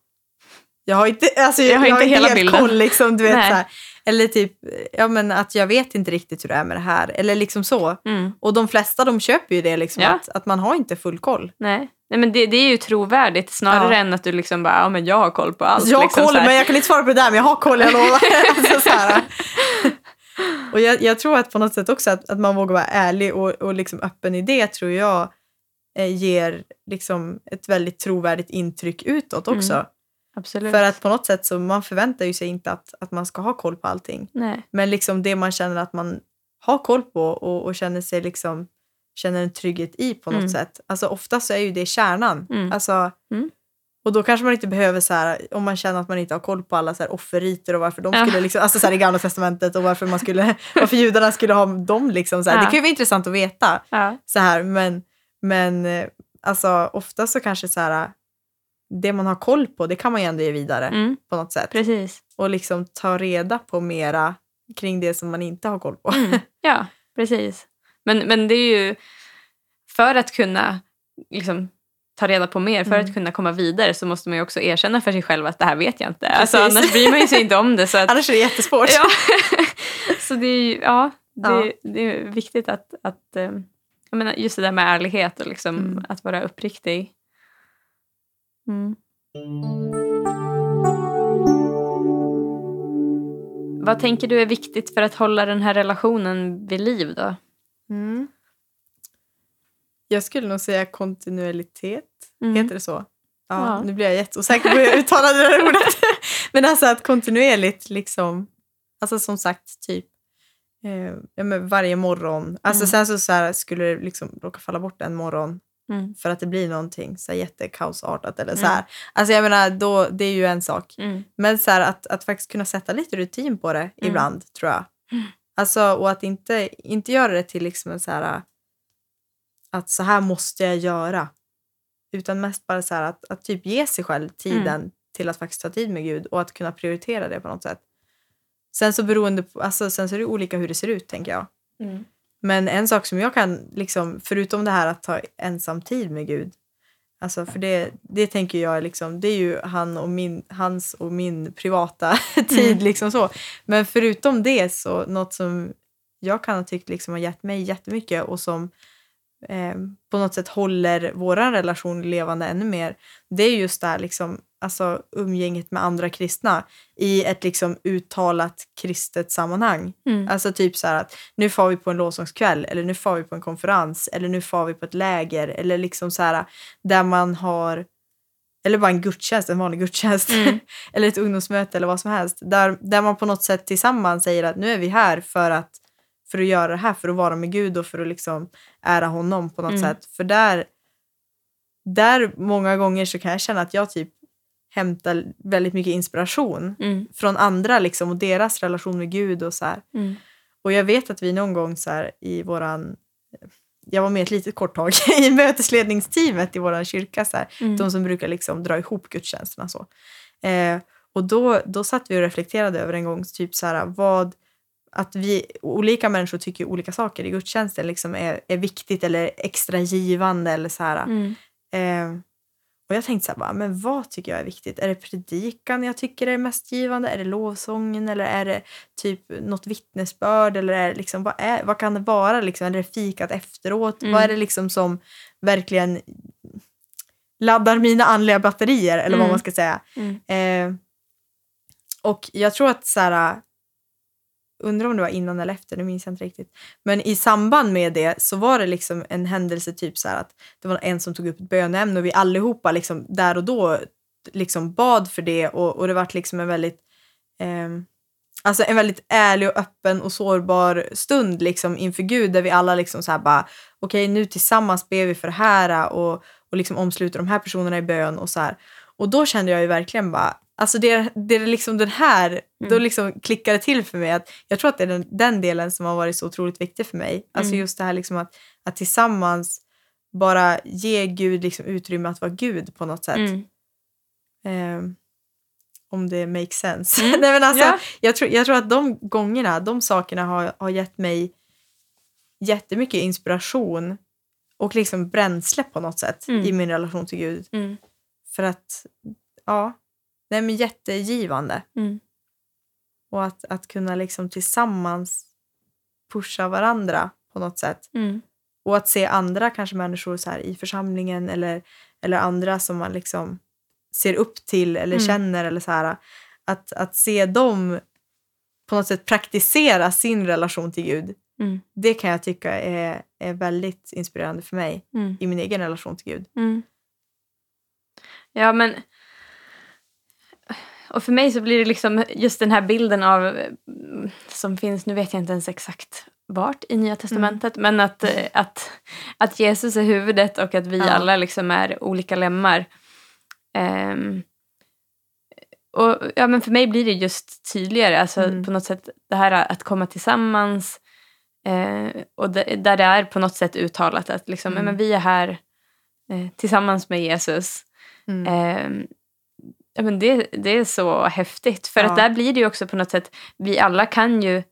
Jag har inte, alltså,
Jag har inte hela
helt
bilden.
koll liksom. Du vet,
Nej.
så här. Eller typ, ja men att jag vet inte riktigt hur det är med det här. Eller liksom så.
Mm.
Och de flesta de köper ju det liksom
Ja.
att, att man har inte full koll.
Nej. Nej, men det, det är ju trovärdigt snarare
Ja.
än att du liksom bara, ja men jag har koll på allt.
jag har
liksom,
koll men jag kan inte svara på det där men jag har koll jag lovar. [laughs] alltså. Och jag, jag tror att på något sätt också att, att man vågar vara ärlig och, och liksom öppen i det tror jag eh, ger liksom ett väldigt trovärdigt intryck utåt också.
Mm. Absolut.
För att på något sätt så man förväntar ju sig inte att, att man ska ha koll på allting.
Nej.
Men liksom det man känner att man har koll på och, och känner sig liksom känner en trygghet i på något
Mm.
sätt. Alltså ofta så är ju det kärnan.
Mm.
Alltså,
Mm.
Och då kanske man inte behöver så här, om man känner att man inte har koll på alla så här offerriter och varför de
Ja.
skulle liksom, alltså så här i gamla testamentet och varför man skulle, [laughs] varför judarna skulle ha dem liksom så här.
Ja.
Det kan ju vara intressant att veta
Ja.
så här men, men eh, alltså ofta så kanske så här det man har koll på det kan man ju ändå ge vidare
Mm.
på något sätt
Precis.
och liksom ta reda på mera kring det som man inte har koll på.
Mm. [laughs] Ja, precis. Men, men det är ju för att kunna liksom, ta reda på mer, för
Mm.
att kunna komma vidare så måste man ju också erkänna för sig själv att det här vet jag inte. Alltså, annars bryr man ju sig inte om det. Så att,
Annars är det jättesvårt.
ja. [laughs] så det är ju, ja, det,
Ja.
det är viktigt att, att eh, jag menar, just det där med ärlighet och liksom,
Mm.
att vara uppriktig. Mm. Vad tänker du är viktigt för att hålla den här relationen vid liv då?
Mm. Jag skulle nog säga kontinuitet.
Mm.
Heter det så? Ja,
Ja.
Nu blir jag jätteosäker på hur jag uttalar det där [laughs] ordet. Men alltså att kontinuerligt liksom, alltså som sagt typ eh, ja, varje morgon. Alltså
Mm.
sen så, så här, skulle det liksom råka falla bort en morgon
Mm.
för att det blir någonting så här jättekaosartat eller så
Mm.
här. Alltså jag menar, då, det är ju en sak.
Mm.
Men så här, att, att faktiskt kunna sätta lite rutin på det ibland, tror jag.
Mm.
Alltså, och att inte, inte göra det till liksom en så här att så här måste jag göra. Utan mest bara så här att, att typ ge sig själv tiden till att faktiskt ta tid med Gud och att kunna prioritera det på något sätt. Sen så beroende på, alltså sen så är det olika hur det ser ut tänker jag.
Mm.
Men en sak som jag kan, liksom, förutom det här att ta ensam tid med Gud, alltså för det, det tänker jag liksom, det är ju han och min, hans och min privata [laughs] tid.
Mm.
liksom så. Men förutom det så något som jag kan ha tyckt liksom har gett mig jättemycket och som eh, på något sätt håller vår relation levande ännu mer, det är just det här liksom, alltså umgänget med andra kristna i ett liksom uttalat kristet sammanhang.
Mm.
Alltså typ så här att nu får vi på en lovsångskväll eller nu får vi på en konferens eller nu får vi på ett läger eller liksom så här där man har eller bara en gudstjänst, en vanlig gudstjänst
Mm. [laughs]
eller ett ungdomsmöte eller vad som helst där, där man på något sätt tillsammans säger att nu är vi här för att för att göra det här, för att vara med Gud och för att liksom ära honom på något
Mm.
sätt. För där, där många gånger så kan jag känna att jag typ hämtar väldigt mycket inspiration
Mm.
från andra liksom och deras relation med Gud och så här.
Mm.
Och jag vet att vi någon gång så här i våran, jag var med ett litet kort tag [laughs] i mötesledningsteamet i våran kyrka, så här,
Mm.
de som brukar liksom dra ihop gudstjänsterna så. Eh, och då, då satt vi och reflekterade över en gång, typ så här, vad, att vi, olika människor tycker olika saker i gudstjänsten liksom är, är viktigt eller extra givande. Eller så här.
Mm.
Eh, och jag tänkte så här, bara, men vad tycker jag är viktigt? Är det predikan jag tycker är mest givande? Är det lovsången? Eller är det typ något vittnesbörd? Eller är det liksom, vad, är, vad kan det vara? Liksom? Eller är det fikat efteråt?
Mm.
Vad är det liksom som verkligen laddar mina andliga batterier? Eller vad
Mm.
man ska säga.
Mm.
Eh, och jag tror att så här, undrar om det var innan eller efter, det minns jag inte riktigt. Men i samband med det så var det liksom en händelse typ så här att det var en som tog upp ett bönämne och vi allihopa liksom där och då liksom bad för det och, och det vart liksom en väldigt eh, Alltså en väldigt ärlig och öppen och sårbar stund liksom inför Gud där vi alla liksom så här bara okej nu tillsammans ber vi för det här och, och liksom omsluter de här personerna i bön och så här. Och då kände jag ju verkligen bara Alltså det, det är liksom den här, då liksom klickade det till för mig att jag tror att det är den, den delen som har varit så otroligt viktig för mig. Alltså
Mm.
just det här liksom att, att tillsammans bara ge Gud liksom utrymme att vara Gud på något sätt.
Mm.
Ehm, om det makes sense.
Mm. [laughs]
Nej, men alltså,
Ja.
jag, tror, jag tror att de gångerna, de sakerna har, har gett mig jättemycket inspiration och liksom bränsle på något sätt
Mm.
i min relation till Gud.
Mm.
För att, ja, nej men jättegivande.
Mm.
Och att, att kunna liksom tillsammans pusha varandra på något sätt.
Mm.
Och att se andra kanske människor så här i församlingen eller, eller andra som man liksom ser upp till eller
Mm.
känner. eller så här, att, att se dem på något sätt praktisera sin relation till Gud.
Mm.
Det kan jag tycka är, är väldigt inspirerande för mig
Mm.
i min egen relation till Gud.
Mm. Ja, men... Och för mig så blir det liksom just den här bilden av mm, som finns, nu vet jag inte ens exakt vart i Nya Testamentet, men att, eh, att, att Jesus är huvudet och att vi
Ja.
alla liksom är olika lemmar. Ehm, och ja, men för mig blir det just tydligare, alltså
Mm.
på något sätt det här att komma tillsammans eh, och det, där det är på något sätt uttalat att liksom,
Mm.
men vi är här eh, tillsammans med Jesus.
Mm.
Eh, ja, men det, det är så häftigt. För
Ja.
att där blir det ju också på något sätt, vi alla kan ju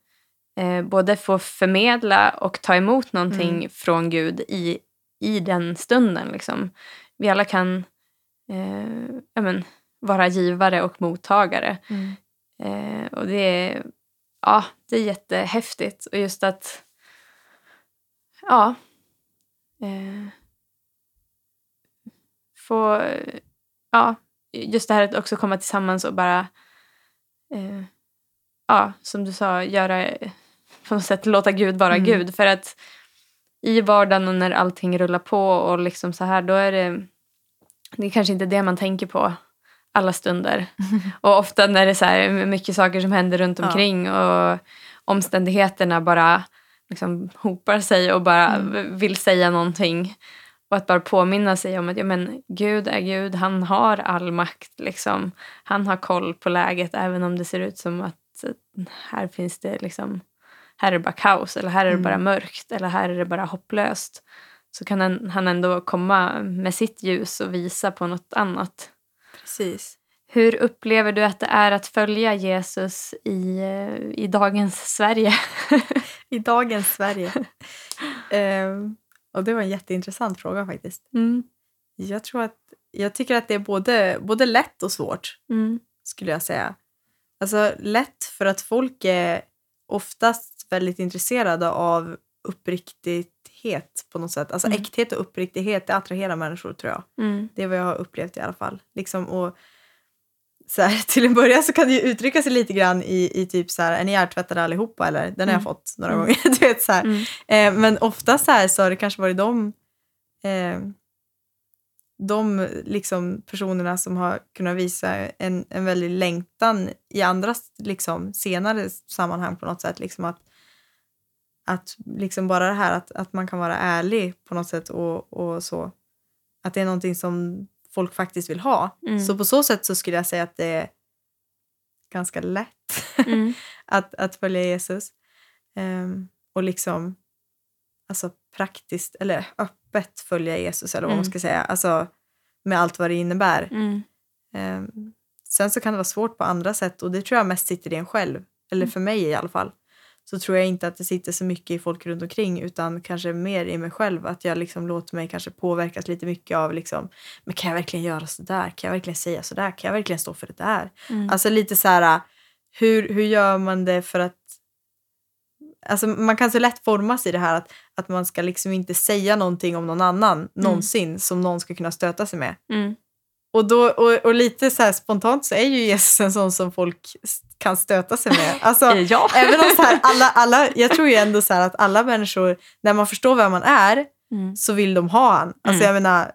eh, både få förmedla och ta emot någonting
Mm.
från Gud i, i den stunden. Liksom. Vi alla kan eh, ja, men, vara givare och mottagare.
Mm.
Eh, och det är, ja, det är jättehäftigt. Och just att, ja, eh, få, ja, just det här att också komma tillsammans och bara, eh, ja, som du sa, göra, på något sätt låta Gud vara
Mm.
Gud. För att i vardagen och när allting rullar på och liksom så här, då är det, det är kanske inte det man tänker på alla stunder. [laughs] Och ofta när det är så här mycket saker som händer runt
Ja.
omkring och omständigheterna bara liksom hopar sig och bara
Mm.
vill säga någonting. Och att bara påminna sig om att ja, men Gud är Gud, han har all makt. Liksom. Han har koll på läget även om det ser ut som att eh, här finns det liksom, här är det bara kaos eller här är det
Mm.
bara mörkt eller här är det bara hopplöst. Så kan han, ändå komma med sitt ljus och visa på något annat.
Precis.
Hur upplever du att det är att följa Jesus i, eh, i dagens Sverige? [laughs]
I dagens Sverige. [laughs] Ehm, och det var en jätteintressant fråga faktiskt.
Mm.
Jag tror att jag tycker att det är både, både lätt och svårt
Mm.
skulle jag säga. Alltså lätt för att folk är oftast väldigt intresserade av uppriktighet på något sätt. Alltså
Mm.
äkthet och uppriktighet det attraherar människor tror jag.
Mm.
Det är vad jag har upplevt i alla fall. Liksom, och så här, [laughs] till en början så kan det ju uttrycka sig lite grann i, i typ så här, är ni hjärtvättade allihopa eller? Den har jag
Mm.
fått några
Mm.
gånger. [laughs] Du vet, så.
Mm.
Eh, men ofta så här så har det kanske varit de, eh, de liksom personerna som har kunnat visa en, en väldig längtan i andra liksom, senare sammanhang på något sätt. Liksom att, att liksom bara det här att, att man kan vara ärlig på något sätt och, och så. Att det är någonting som folk faktiskt vill ha.
Mm.
Så på så sätt så skulle jag säga att det är ganska lätt
Mm. [laughs]
att, att följa Jesus. Ehm, och liksom alltså praktiskt, eller öppet följa Jesus eller vad man
Mm.
ska säga. Alltså med allt vad det innebär.
Mm.
Ehm, sen så kan det vara svårt på andra sätt och det tror jag mest sitter i en själv. Eller för mig i alla fall. Så tror jag inte att det sitter så mycket i folk runt omkring utan kanske mer i mig själv. Att jag liksom låter mig kanske påverkas lite mycket av liksom, men kan jag verkligen göra så där? Kan jag verkligen säga så där? Kan jag verkligen stå för det där?
Mm.
Alltså lite så här, hur, hur gör man det för att Alltså man kan så lätt formas i det här att, att man ska liksom inte säga någonting om någon annan någonsin som någon ska kunna stöta sig med.
Mm.
Och, då, och, och lite så spontant så är ju Jesus en sån som folk kan stöta sig med. [laughs] Alltså,
Ja.
även om så här, alla, alla, jag tror ju ändå så att alla människor, när man förstår vem man är,
Mm.
så vill de ha han. Alltså
Mm.
jag menar,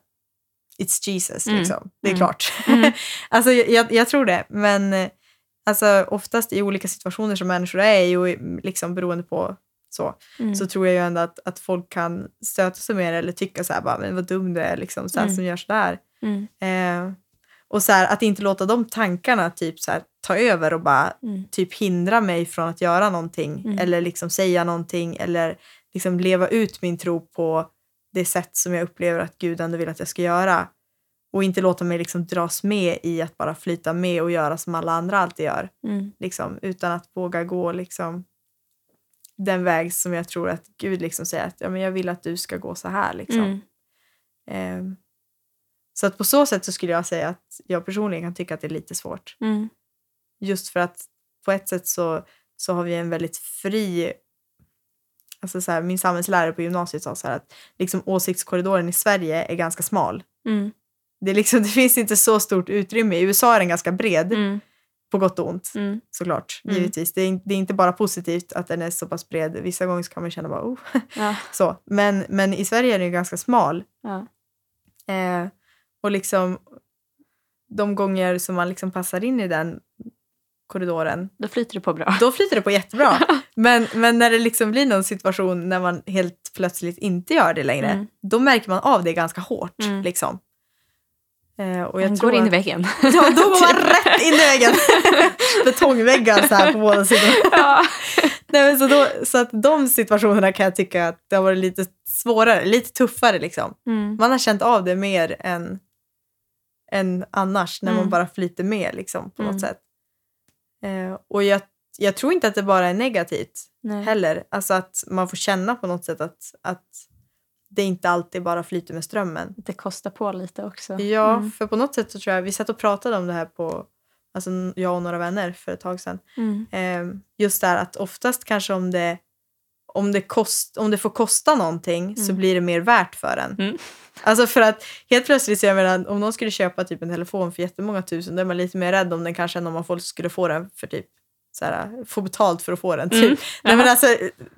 it's Jesus
Mm.
liksom. Det är
Mm.
klart.
Mm. [laughs]
alltså jag, jag, tror det. Men alltså, oftast i olika situationer som människor är i liksom beroende på så,
Mm.
så tror jag ju ändå att, att folk kan stöta sig med det eller tycka så här, bara, men vad dum du är liksom, så här, som gör så där.
Mm.
Eh, och så här, att inte låta de tankarna typ så här, ta över och bara
Mm.
typ hindra mig från att göra någonting
Mm.
eller liksom säga någonting eller liksom leva ut min tro på det sätt som jag upplever att Gud ändå vill att jag ska göra. Och inte låta mig liksom dras med i att bara flyta med och göra som alla andra alltid gör.
Mm.
Liksom, utan att våga gå liksom den väg som jag tror att Gud liksom säger att ja, men jag vill att du ska gå så här. Liksom.
Mm.
Så att på så sätt så skulle jag säga att jag personligen kan tycka att det är lite svårt.
Mm.
Just för att på ett sätt så, så har vi en väldigt fri... Alltså så här, min samhällslärare på gymnasiet sa så att liksom åsiktskorridoren i Sverige är ganska smal.
Mm.
Det, är liksom, [laughs] det finns inte så stort utrymme. I USA är den ganska bred,
Mm.
på gott och ont.
Mm.
Såklart,
Mm.
givetvis. Det är, det är inte bara positivt att den är så pass bred. Vissa gånger kan man känna bara oh.
Ja. [laughs]
så. Men, men i Sverige är den ju ganska smal.
Ja.
Eh, och liksom de gånger som man liksom passar in i den korridoren,
Då flyter det på bra.
då flyter det på jättebra. [laughs] men, men när det liksom blir någon situation när man helt plötsligt inte gör det längre,
Mm.
då märker man av det ganska hårt.
Mm.
Liksom. Eh, och jag
Man
tror
går in i väggen. [laughs]
Ja, då går man [laughs] rätt in i väggen. Betongväggar så här på båda sidor.
ja.
Nej, så, då, så att de situationerna kan jag tycka att det har varit lite svårare, lite tuffare liksom.
Mm.
Man har känt av det mer än, än annars när man
Mm.
bara flyter med liksom, på
Mm.
något sätt. Eh, och jag, jag tror inte att det bara är negativt
Nej.
heller. Alltså att man får känna på något sätt att, att det inte alltid bara flyter med strömmen.
Det kostar på lite också.
Ja,
Mm.
för på något sätt så tror jag, vi satt och pratade om det här på, alltså jag och några vänner för ett tag sedan.
Mm.
Eh, just där att oftast kanske om det, om det, kost, om det får kosta någonting så
Mm.
blir det mer värt för en.
Mm.
Alltså för att helt plötsligt, så jag menar, om någon skulle köpa typ en telefon för jättemånga tusen då är man lite mer rädd om den kanske än om man folk skulle få den för typ så här, få betalt för att få den. Typ.
Mm. [laughs]
Nej, men alltså,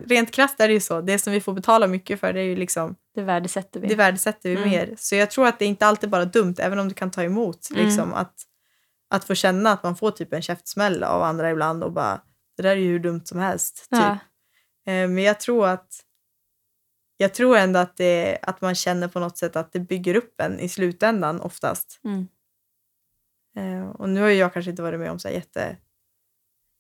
rent krasst är det ju så. Det som vi får betala mycket för det är ju liksom,
Det värdesätter vi.
det värdesätter vi
Mm.
mer. Så jag tror att det är inte alltid bara dumt, även om det kan ta emot.
Mm.
Liksom, att, att få känna att man får typ en käftsmäll av andra ibland och bara, det där är ju hur dumt som helst. Typ.
ja.
Eh, Men jag tror att jag tror ändå att, det, att man känner på något sätt att det bygger upp en i slutändan oftast.
Mm.
Eh, Och nu har jag kanske inte varit med om så här jätte,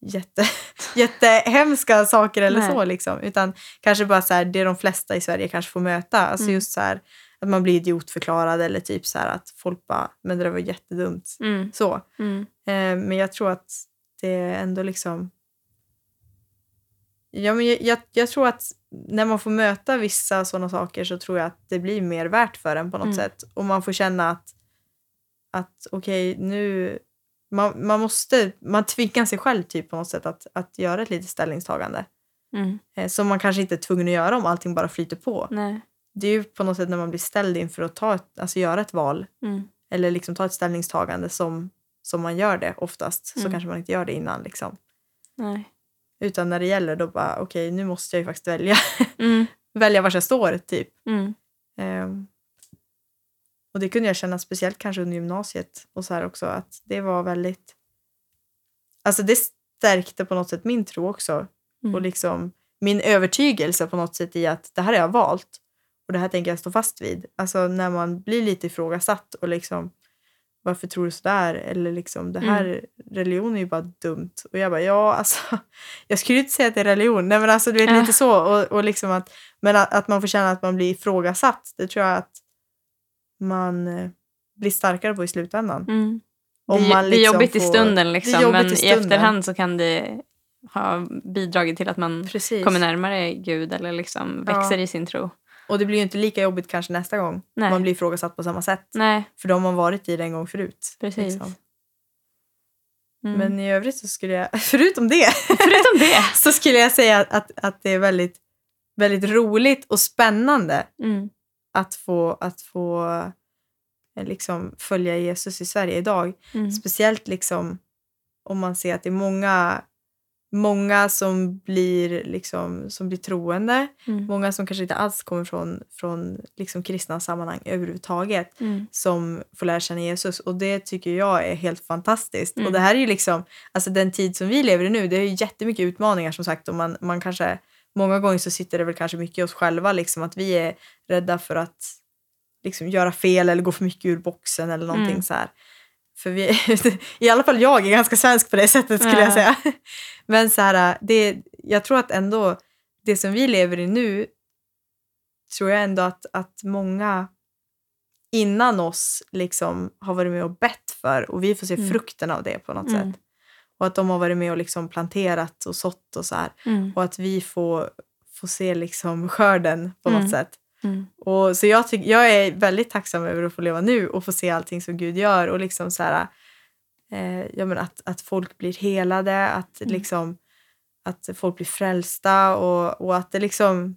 jätte, [laughs] jättehemska saker eller
Nej.
så liksom. Utan kanske bara så här, det de flesta i Sverige kanske får möta. Alltså
Mm.
just så här att man blir idiotförklarad eller typ så här att folk bara, men det där var jättedumt.
Mm.
Så.
Mm.
Eh, Men jag tror att det ändå liksom... Ja, men jag, jag, jag tror att när man får möta vissa sådana saker så tror jag att det blir mer värt för en på något
Mm.
sätt. Och man får känna att, att okej, nu... Man, man måste... Man tvingar sig själv typ på något sätt att, att göra ett litet ställningstagande.
Mm.
Eh, som man kanske inte är tvungen att göra om allting bara flyter på.
Nej.
Det är ju på något sätt när man blir ställd inför att ta ett, alltså göra ett val
Mm.
eller liksom ta ett ställningstagande som, som man gör det oftast. Så
Mm.
kanske man inte gör det innan. Liksom.
Nej.
Utan när det gäller då bara, okej nu måste jag ju faktiskt välja. [laughs]
Mm.
välja var jag står typ.
Mm.
Ehm, och det kunde jag känna speciellt kanske under gymnasiet och så här också att det var väldigt, alltså det stärkte på något sätt min tro också.
Mm.
Och liksom min övertygelse på något sätt i att det här har jag valt och det här tänker jag stå fast vid. Alltså när man blir lite ifrågasatt och liksom varför tror du sådär? Eller liksom det här, religion är ju bara dumt. Och jag bara, ja alltså, [laughs] jag skulle inte säga att det är religion. Nej men alltså du vet
Ja.
lite så. Och, och liksom att, men att, att man får känna att man blir ifrågasatt, det tror jag att man eh, blir starkare på i slutändan.
Mm.
Om
det,
man
det är
liksom
jobbigt i
får-
stunden
det är
liksom, men
i
i
stunden.
efterhand så kan det har bidragit till att man
Precis.
kommer närmare Gud eller liksom
Ja.
växer i sin tro.
Och det blir ju inte lika jobbigt kanske nästa gång.
Nej.
Man blir ifrågasatt på samma sätt.
Nej,
För de har varit i det en gång förut.
precis.
liksom.
Mm.
Men i övrigt så skulle jag, [laughs] förutom det,
Förutom det. [laughs]
så skulle jag säga att, att, att det är väldigt, väldigt roligt och spännande
Mm.
att få, att få eh, liksom, följa Jesus i Sverige idag.
Mm.
Speciellt liksom, om man ser att det är många, många som, blir, liksom, som blir troende.
Mm.
Många som kanske inte alls kommer från, från liksom, kristna sammanhang överhuvudtaget
Mm.
som får lära känna Jesus. Och det tycker jag är helt fantastiskt.
Mm.
Och det här är ju liksom, alltså den tid som vi lever i nu, det är ju jättemycket utmaningar som sagt. Och man, man kanske, många gånger så sitter det väl kanske mycket i oss själva, liksom att vi är rädda för att liksom göra fel eller gå för mycket ur boxen eller någonting
Mm.
så här. För vi, [laughs] i alla fall jag är ganska svensk på det sättet skulle
Ja.
jag säga. Men så här, det, jag tror att ändå det som vi lever i nu tror jag ändå att, att många innan oss liksom har varit med och bett för och vi får se
Mm.
frukten av det på något
Mm.
sätt. Och att de har varit med och liksom planterat och sått och så här.
Mm.
Och att vi får, får se liksom skörden på något
Mm.
sätt.
Mm.
Och så jag, tyck, jag är väldigt tacksam över att få leva nu och få se allting som Gud gör och liksom så här, eh, jag menar att, att folk blir helade, att,
Mm.
liksom, att folk blir frälsta och, och att det liksom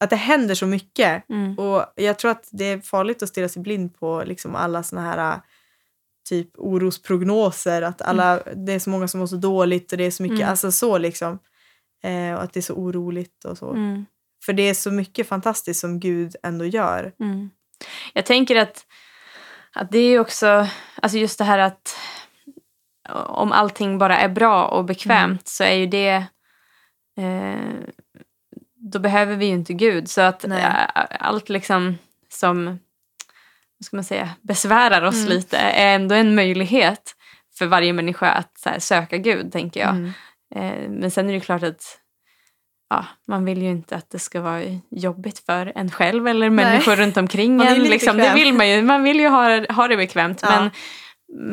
att det händer så mycket.
Mm.
Och jag tror att det är farligt att stirra sig blind på liksom alla såna här äh, typ orosprognoser, att alla, det är så många som mår så dåligt och det är så mycket,
Mm.
alltså så liksom. Eh, och att det är så oroligt och så.
Mm.
För det är så mycket fantastiskt som Gud ändå gör.
Mm. Jag tänker att, att det är ju också, alltså just det här att om allting bara är bra och bekvämt så är ju det, eh, då behöver vi ju inte Gud. Så att
Nej.
allt liksom som, vad ska man säga, besvärar oss
Mm.
lite är ändå en möjlighet för varje människa att här, söka Gud, tänker jag.
Mm.
Eh, men sen är det klart att ja, man vill ju inte att det ska vara jobbigt för en själv eller människor runt omkring
Man
en. Liksom. Det vill man ju. Man vill ju ha, ha det bekvämt.
Ja.
Men,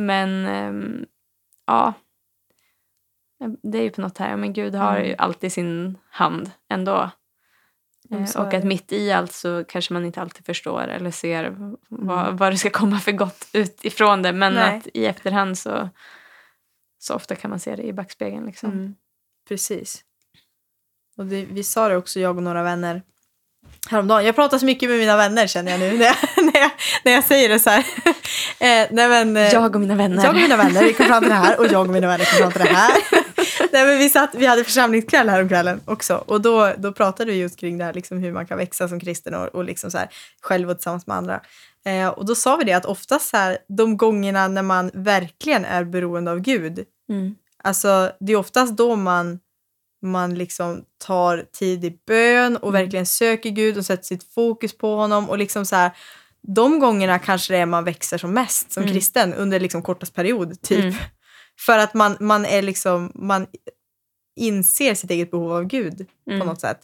men ehm, ja, det är ju på något här. Men Gud har
Mm.
ju alltid sin hand ändå.
Så
och att mitt i allt så kanske man inte alltid förstår eller ser
Mm.
vad, vad det ska komma för gott utifrån det. Men
Nej.
att i efterhand så, så ofta kan man se det i backspegeln. Liksom.
Mm. Precis. Och det, vi sa det också, jag och några vänner häromdagen. Jag pratar så mycket med mina vänner känner jag nu när jag, [laughs] när jag, när jag säger det så här. [laughs] eh, nej, men, eh,
Jag och mina vänner.
Jag och mina vänner vi kom fram till det här och jag och mina vänner kom fram till det här. [laughs] Nej, men vi, satt, vi hade församlingskväll här om kvällen också och då, då pratade vi just kring det här, liksom hur man kan växa som kristen och, och liksom så här, själv och tillsammans med andra. Eh, och då sa vi det att oftast så här, de gångerna när man verkligen är beroende av Gud,
Mm.
alltså det är oftast då man, man liksom tar tid i bön och
Mm.
verkligen söker Gud och sätter sitt fokus på honom och liksom så här, de gångerna kanske det är man växer som mest som
Mm.
kristen under liksom kortast period, typ.
Mm.
För att man, man är liksom, man inser sitt eget behov av Gud
Mm.
på något sätt.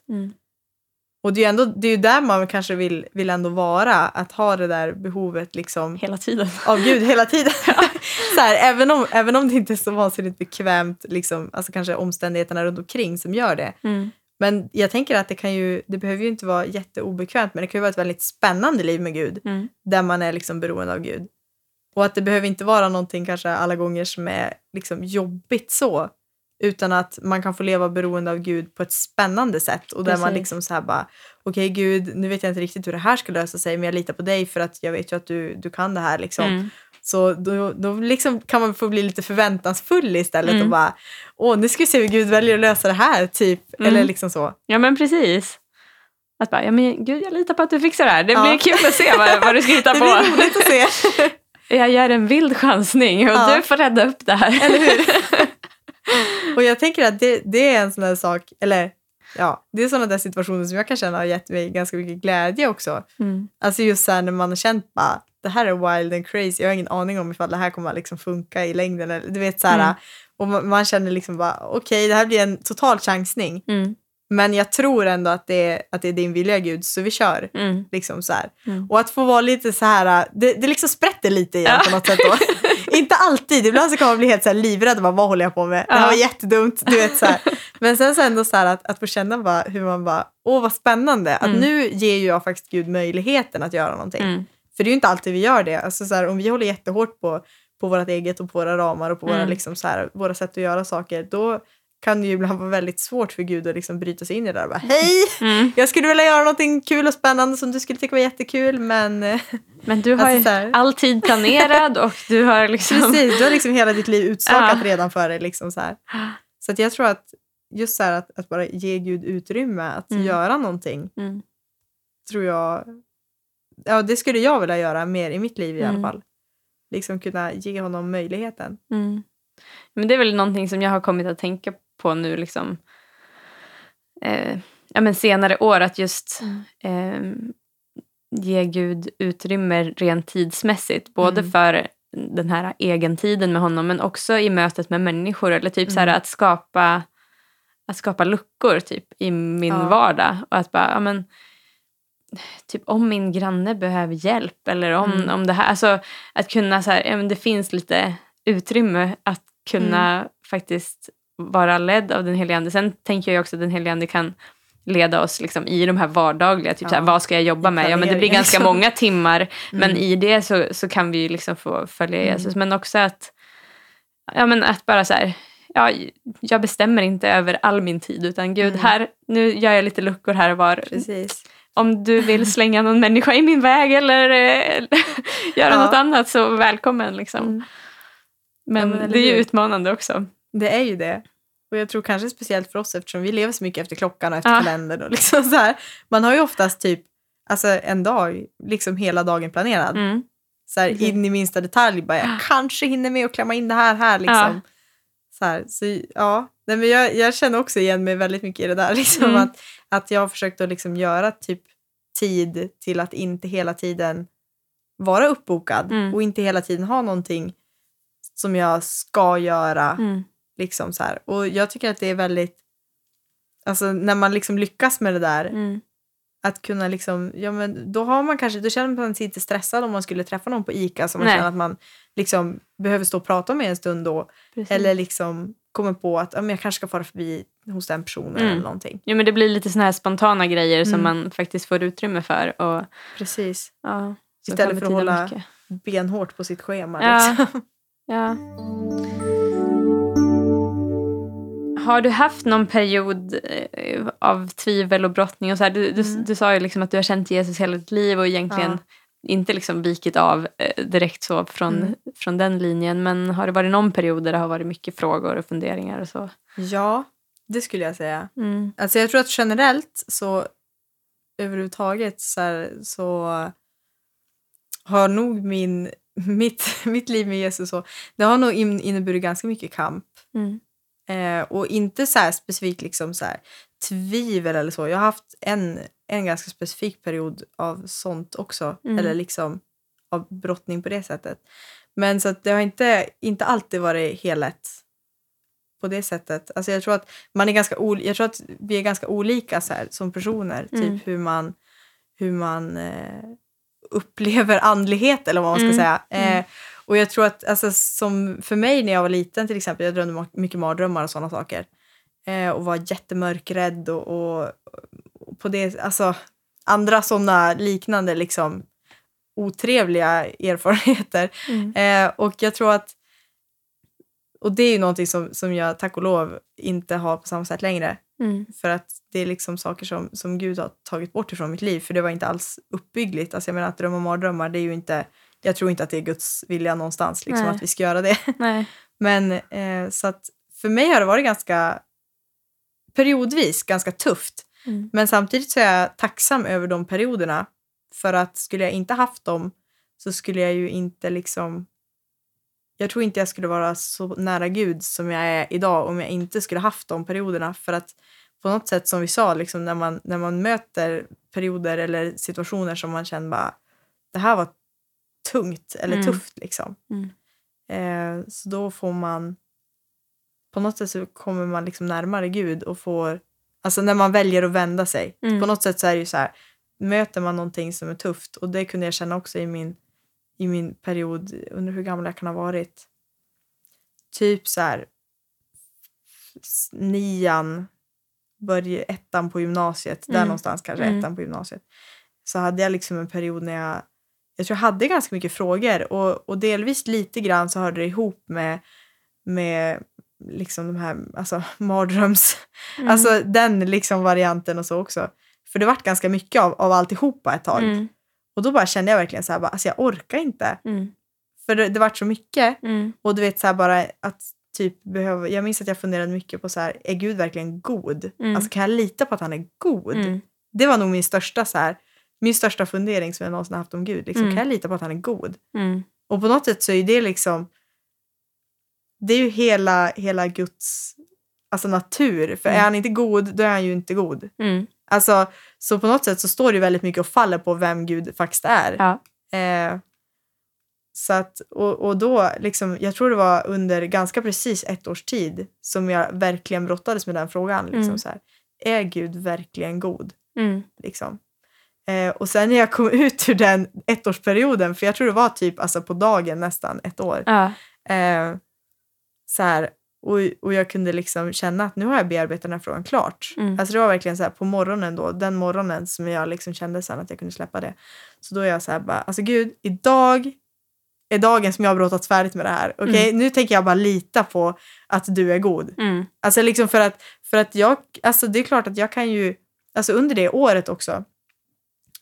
Och det är ju ändå, det är där man kanske vill, vill ändå vara, att ha det där behovet liksom
Hela tiden.
av Gud hela tiden. [laughs] så här, även, om, även om det inte är så vansinnigt bekvämt, liksom, alltså kanske omständigheterna runt omkring som gör det.
Mm.
Men jag tänker att det kan ju, det behöver ju inte vara jätteobekvämt, men det kan ju vara ett väldigt spännande liv med Gud,
Mm.
där man är liksom beroende av Gud. Och att det behöver inte vara någonting kanske alla gånger som är liksom jobbigt så, utan att man kan få leva beroende av Gud på ett spännande sätt och där man
Precis.
liksom så här bara, okej Gud, nu vet jag inte riktigt hur det här ska lösa sig, men jag litar på dig för att jag vet ju att du, du kan det här liksom.
Mm.
Så då, då liksom kan man få bli lite förväntansfull istället
Mm.
och bara, åh nu ska vi se hur Gud väljer att lösa det här, typ.
Mm.
Eller liksom så.
Ja men precis. Att bara, ja men gud jag litar på att du fixar det här. Det
Ja.
blir kul att se vad, vad du ska hitta [laughs]
Det
på.
blir roligt att se. [laughs]
Jag gör en vild chansning och
Ja.
du får rädda upp det här.
Eller hur? [laughs] [laughs] och jag tänker att det, det är en sån där sak, eller ja, det är sådana där situationer som jag kan känna har gett mig ganska mycket glädje också.
Mm.
Alltså just så här när man har känt bara, det här är wild and crazy, jag har ingen aning om ifall det här kommer liksom funka i längden. Eller, du vet så
Mm.
och man, man känner liksom bara, okej det här blir en total chansning.
Mm.
Men jag tror ändå att det är, att det är din vilja Gud, så vi kör.
Mm.
Liksom så.
Mm.
Och att få vara lite så här, det, det liksom sprätter lite igen
Ja.
på något sätt då. [laughs] inte alltid. Ibland så kan man bli helt så här livrädd bara, vad håller jag på med? Det här var jättedumt. Du vet, så här. Men sen så ändå så här att, att få känna bara hur man bara, åh vad spännande. Att
Mm.
nu ger ju jag faktiskt Gud möjligheten att göra någonting.
Mm.
För det är ju inte alltid vi gör det. Alltså så här, om vi håller jättehårt på, på vårt eget och på våra ramar och på våra,
Mm.
liksom så här, våra sätt att göra saker, då kan det ju ibland vara väldigt svårt för Gud att liksom bryta sig in i det där. Bara, Hej!
Mm.
Jag skulle vilja göra någonting kul och spännande som du skulle tycka var jättekul, men eh,
Men du har
Alltså, här-
all tid planerad och du har liksom... [laughs]
precis, du har liksom hela ditt liv utstakat
Ja.
redan för dig. Liksom så här. så att jag tror att just så här att, att bara ge Gud utrymme att
Mm.
göra någonting,
Mm.
tror jag, ja det skulle jag vilja göra mer i mitt liv i alla
Mm.
fall. Liksom kunna ge honom möjligheten.
Mm. Men det är väl någonting som jag har kommit att tänka på nu liksom, eh, ja, men senare år. Att just eh, ge Gud utrymme rent tidsmässigt. Både
Mm.
för den här egentiden med honom men också i mötet med människor. Eller typ så här
Mm.
att skapa, att skapa luckor typ, i min
Ja.
vardag. Och att bara, ja, men, typ om min granne behöver hjälp eller om,
Mm.
om det här. Alltså att kunna så här, ja, men det finns lite utrymme att kunna
Mm.
faktiskt vara ledd av den helige ande. Sen tänker jag också att den helige ande kan leda oss liksom i de här vardagliga, typ
Ja.
så här, vad ska jag jobba med? Ja, men det blir ganska [laughs] många timmar, men
Mm.
i det så, så kan vi ju liksom få följa
Mm.
Jesus. Men också att, ja, men att bara så här, ja, jag bestämmer inte över all min tid, utan Gud,
Mm.
här, nu gör jag lite luckor här och var.
Precis.
Om du vill [laughs] slänga någon människa i min väg eller eh, [laughs] göra
Ja.
något annat så välkommen. Liksom.
Mm.
Men,
men
det är ju utmanande också.
Det är ju det. Och jag tror kanske speciellt för oss eftersom vi lever så mycket efter klockan och efter
Ja.
kalendern. Och liksom [laughs] så här. Man har ju oftast typ alltså en dag, liksom hela dagen planerad.
Mm.
Så här,
Precis.
in i minsta detalj. Bara, jag kanske hinner med att klämma in det här här. Liksom. Så här, så, ja. Nej, men jag, jag känner också igen mig väldigt mycket i det där. [laughs] Liksom,
Mm.
att, att jag har försökt att liksom göra typ tid till att inte hela tiden vara uppbokad
Mm.
och inte hela tiden ha någonting som jag ska göra. Liksom så här. Och jag tycker att det är väldigt, alltså när man liksom lyckas med det där,
Mm.
att kunna liksom, ja men då har man kanske, då känner man sig inte stressad om man skulle träffa någon på ICA som man
Nej.
känner att man liksom behöver stå och prata med en stund då.
Precis.
Eller liksom kommer på att ja, men jag kanske ska fara förbi hos den personen
Mm.
eller någonting.
Ja, men det blir lite såna här spontana grejer som
Mm.
man faktiskt får utrymme för. Och,
Precis.
ja, som
Istället för att hålla-
mycket.
Benhårt på sitt schema.
Ja.
Liksom.
Ja. [laughs] Har du haft någon period eh, av tvivel och brottning? Och så här? Du, du,
Mm.
du sa ju liksom att du har känt Jesus hela ditt liv och egentligen
Ja.
inte liksom vikit av eh, direkt så från,
Mm.
från den linjen. Men har det varit någon period där det har varit mycket frågor och funderingar och så?
ja, det skulle jag säga.
Mm.
Alltså jag tror att generellt så överhuvudtaget så, här, så har nog min, [laughs] mitt, mitt liv med Jesus så, det har nog in- inneburit ganska mycket kamp.
Mm.
Eh, och inte så här specifikt liksom så här, tvivel eller så. Jag har haft en, en ganska specifik period av sånt också.
Mm.
Eller liksom av brottning på det sättet. Men så att det har inte, inte alltid varit helt lätt på det sättet. Alltså jag tror att man är ganska ol- jag tror att vi är ganska olika så här, som personer.
Mm.
Typ hur man, hur man eh, upplever andlighet eller vad man ska
Mm.
säga.
Mm.
Eh, och jag tror att alltså, som för mig när jag var liten till exempel, jag drömde mycket mardrömmar och sådana saker. Eh, och var jättemörkrädd och, och, och på det, alltså andra sådana liknande liksom otrevliga [laughs] erfarenheter.
Mm.
Eh, och jag tror att, och det är ju någonting som, som jag tack och lov inte har på samma sätt längre.
Mm.
För att det är liksom saker som, som Gud har tagit bort ifrån mitt liv. För det var inte alls uppbyggligt. Alltså jag menar att drömma mardrömmar, det är ju inte, jag tror inte att det är Guds vilja någonstans, liksom
Nej.
att vi ska göra det. [laughs]
Nej.
Men eh, så att för mig har det varit ganska, periodvis ganska tufft.
Mm.
Men samtidigt så är jag tacksam över de perioderna. För att skulle jag inte haft dem så skulle jag ju inte liksom... Jag tror inte jag skulle vara så nära Gud som jag är idag om jag inte skulle haft de perioderna. För att på något sätt som vi sa, liksom, när, man, när man möter perioder eller situationer som man känner bara det här var tungt eller
Mm.
tufft. Liksom.
Mm.
Eh, så då får man... På något sätt så kommer man liksom närmare Gud och får... Alltså när man väljer att vända sig.
Mm.
På något sätt så är det ju så här, möter man någonting som är tufft och det kunde jag känna också i min, i min period, under hur gammal jag kan ha varit. Typ så här nian, börja ettan på gymnasiet, där
Mm.
någonstans kanske
Mm.
ettan på gymnasiet. Så hade jag liksom en period när jag, jag tror jag hade ganska mycket frågor och, och delvis lite grann så hörde det ihop med, med liksom de här, alltså [laughs] mardröms,
Mm.
alltså den liksom varianten och så också. För det vart ganska mycket av, av alltihopa ett tag.
Mm.
Och då bara kände jag verkligen så här, bara, alltså jag orkar inte.
Mm.
För det, det vart så mycket.
Mm.
Och du vet så här bara att typ behöva, jag minns att jag funderade mycket på så här, är Gud verkligen god?
Mm.
Alltså kan jag lita på att han är god?
Mm.
Det var nog min största så här, min största fundering som jag någonsin haft om Gud. Liksom,
Mm.
Kan jag lita på att han är god?
Mm.
Och på något sätt så är det liksom, det är ju hela, hela Guds alltså natur. För är
Mm.
han inte god, då är han ju inte god.
Mm.
Alltså, så på något sätt så står det ju väldigt mycket och faller på vem Gud faktiskt är.
Ja.
Eh, så att, och, och då, liksom, jag tror det var under ganska precis ett års tid som jag verkligen brottades med den frågan. Liksom,
Mm.
så här, är Gud verkligen god?
Mm.
Liksom. Eh, och sen när jag kom [laughs] ut ur den ettårsperioden, för jag tror det var typ alltså, på dagen nästan ett år,
Ja.
eh, så här, och, och jag kunde liksom känna att nu har jag bearbetat den här frågan klart.
Mm.
Alltså det var verkligen så här på morgonen då, den morgonen som jag liksom kände sen att jag kunde släppa det. Så då är jag så här bara, alltså gud, idag är dagen som jag har brottats färdigt med det här. Okej, nu tänker jag bara lita på att du är god.
Mm.
Alltså liksom för att, för att jag, alltså det är klart att jag kan ju, alltså under det året också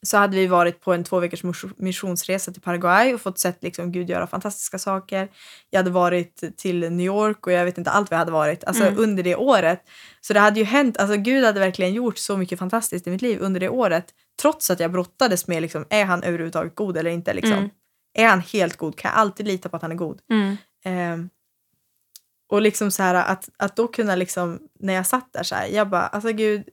så hade vi varit på en två veckors mission- missionsresa till Paraguay och fått sett liksom Gud göra fantastiska saker. Jag hade varit till New York och jag vet inte allt vi hade varit, alltså
Mm.
under det året. Så det hade ju hänt, alltså Gud hade verkligen gjort så mycket fantastiskt i mitt liv under det året. Trots att jag brottades med, liksom, är han överhuvudtaget god eller inte? Liksom?
Mm.
Är han helt god? Kan jag alltid lita på att han är god?
Mm.
Ehm, och liksom så här att, att då kunna liksom, när jag satt där så här, jag bara, alltså gud,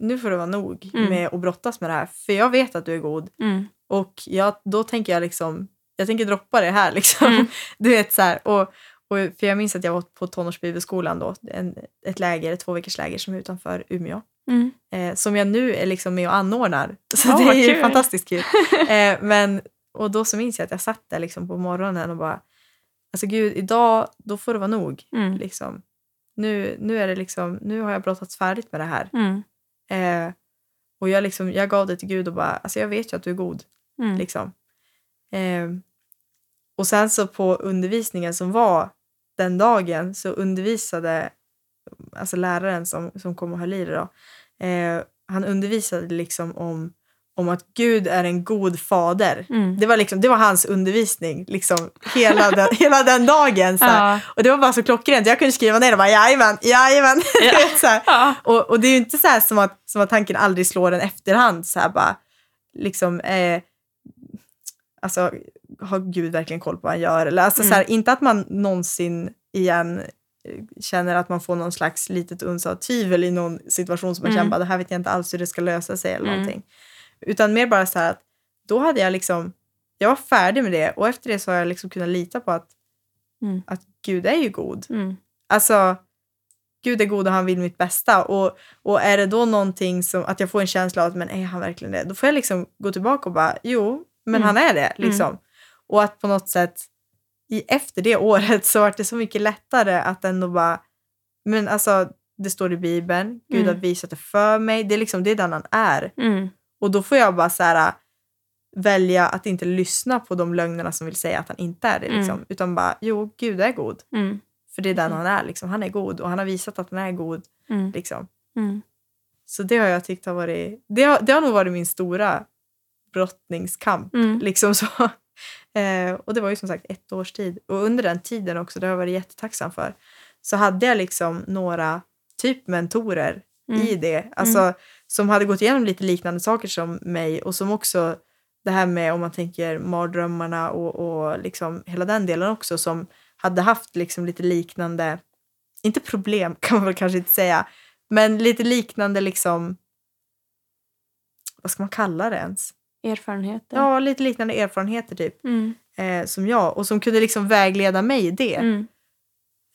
nu får det vara nog
Mm.
med att brottas med det här. För jag vet att du är god.
Mm.
Och jag, då tänker jag liksom, jag tänker droppa det här liksom.
Mm. [laughs]
Du vet så här, och, och för jag minns att jag var på tonårsbibelskolan då, en, ett läger, ett två veckors läger som är utanför Umeå.
Mm.
Eh, som jag nu är liksom med och anordnar. [laughs] Så
Åh,
det är
kul.
fantastiskt kul. [laughs] Eh, men, och då så minns jag att jag satt där liksom på morgonen och bara, alltså gud, idag, då får det vara nog.
Mm.
Liksom. Nu, nu, är det liksom, nu har jag brottats färdigt med det här. Eh, och jag, liksom, jag gav det till Gud och bara, alltså jag vet ju att du är god.
Mm.
Liksom. Eh, och sen så på undervisningen som var den dagen så undervisade alltså läraren som, som kom och höll i det då, eh, han undervisade liksom om, om att Gud är en god fader.
Mm.
Det var, liksom, det var hans undervisning liksom, hela, den, [laughs] hela den dagen. Så.
Ja.
Och det var bara så klockrent. Jag kunde skriva ner det bara jajamän, jajamän.
Ja. [laughs]
så.
Ja.
Och, och det är ju inte så här som att, som att tanken aldrig slår en efterhand. Så här bara, liksom, eh, alltså, har Gud verkligen koll på vad han gör? Eller, alltså,
Mm.
så här, inte att man någonsin igen eh, känner att man får någon slags litet uns av tvivel i någon situation som man
Mm.
känner bara, det här vet jag inte alls hur det ska lösa sig eller
Mm.
någonting. Utan mer bara så här att då hade jag liksom, jag var färdig med det och efter det så har jag liksom kunnat lita på att,
Mm.
att Gud är ju god.
Mm.
Alltså, Gud är god och han vill mitt bästa. Och, och är det då någonting som, att jag får en känsla av att men är han verkligen det? Då får jag liksom gå tillbaka och bara, jo, men
Mm.
han är det. Liksom. Och att på något sätt, i, efter det året så var det så mycket lättare att ändå bara, men alltså, det står i Bibeln, Gud
Mm.
har visat det för mig, det är liksom det är den han är.
Mm.
Och då får jag bara så här, välja att inte lyssna på de lögnerna som vill säga att han inte är det. Liksom.
Mm.
Utan bara, jo, Gud är god.
Mm.
För det är den han är. Liksom. Han är god och han har visat att han är god.
Mm.
Liksom.
Mm.
Så det har jag tyckt har varit, det har, det har nog varit min stora brottningskamp.
Mm.
Liksom [laughs] så. Eh, och det var ju som sagt ett års tid. Och under den tiden också, det har jag varit jättetacksam för, så hade jag liksom några typ mentorer
Mm.
i det. Alltså, Som hade gått igenom lite liknande saker som mig och som också det här med om man tänker mardrömmarna och, och liksom hela den delen också som hade haft liksom lite liknande, inte problem [laughs] kan man väl kanske inte säga, men lite liknande liksom, vad ska man kalla det ens?
Erfarenheter.
Ja, lite liknande erfarenheter typ,
Mm.
eh, som jag och som kunde liksom vägleda mig i det.
Mm.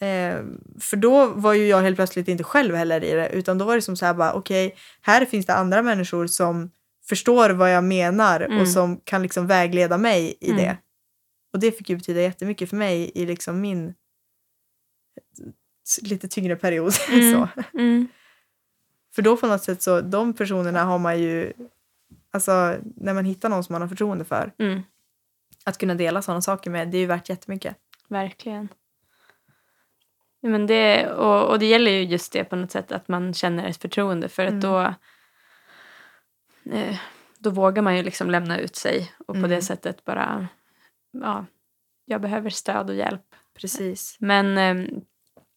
Eh, för då var ju jag helt plötsligt inte själv heller i det utan då var det som så här bara okej, här finns det andra människor som förstår vad jag menar
Mm.
och som kan liksom vägleda mig i
Mm.
det. Och det fick ju betyda jättemycket för mig i liksom min eh, lite tyngre period. [laughs]
Mm. Mm.
För då på något sätt så, de personerna har man ju, alltså när man hittar någon som man har förtroende för,
Mm.
att kunna dela sådana saker med, det är ju värt jättemycket.
Verkligen. Men det, och, och det gäller ju just det på något sätt att man känner ett förtroende för att
Mm.
då eh, då vågar man ju liksom lämna ut sig och på
Mm.
det sättet bara ja, jag behöver stöd och hjälp.
Precis.
Men eh,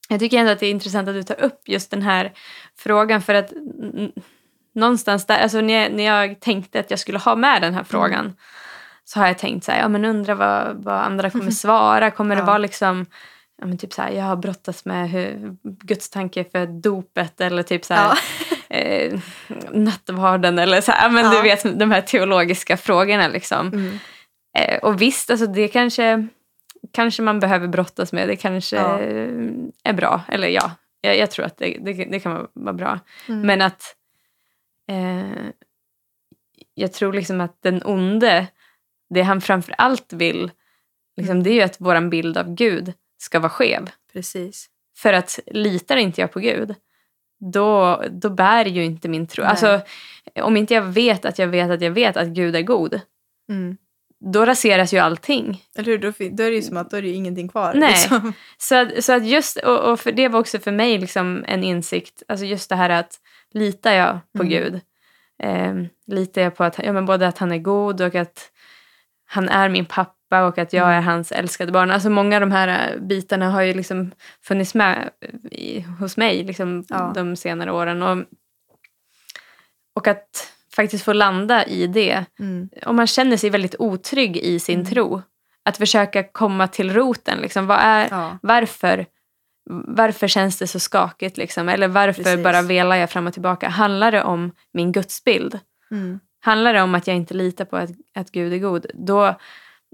jag tycker ändå att det är intressant att du tar upp just den här frågan för att någonstans där, alltså när jag, när jag tänkte att jag skulle ha med den här frågan så har jag tänkt så här, ja men undra vad, vad andra kommer [laughs] svara. Kommer det vara liksom, ja men typ så här, jag har brottats med hur, Guds tanke för dopet eller typ så här, [laughs] eh, nattvarden eller så här, men
Ja.
du vet de här teologiska frågorna liksom.
Mm.
Eh, och visst, alltså det kanske, kanske man behöver brottas med. Det kanske
Ja.
är bra. Eller ja, jag, jag tror att det, det, det kan vara, vara bra.
Mm.
Men att eh, jag tror liksom att den onde, det han framför allt vill, liksom,
Mm.
det är ju att vår bild av Gud ska vara skev.
Precis.
För att litar inte jag på Gud, då, då bär ju inte min tro.
Nej.
Alltså, om inte jag vet att jag vet att jag vet att Gud är god,
Mm.
då raseras ju allting.
Eller hur? Då, då är det ju som att då är det ju ingenting kvar.
Nej.
Liksom.
Så att, så att just, och, och för det var också för mig liksom en insikt, alltså just det här att litar jag på
Mm.
Gud? Eh, litar jag på att, ja, men både att han är god och att han är min pappa och att jag
Mm.
är hans älskade barn. Alltså många av de här eh, bitarna har ju liksom funnits med i, hos mig liksom
Ja.
de senare åren. Och, och att faktiskt få landa i det
Mm.
om man känner sig väldigt otrygg i sin
Mm.
tro, att försöka komma till roten. Liksom, vad är,
Ja.
varför, varför känns det så skakigt? Liksom? Eller varför
Precis.
bara velar jag fram och tillbaka? Handlar det om min gudsbild?
Mm.
Handlar det om att jag inte litar på att, att Gud är god? Då,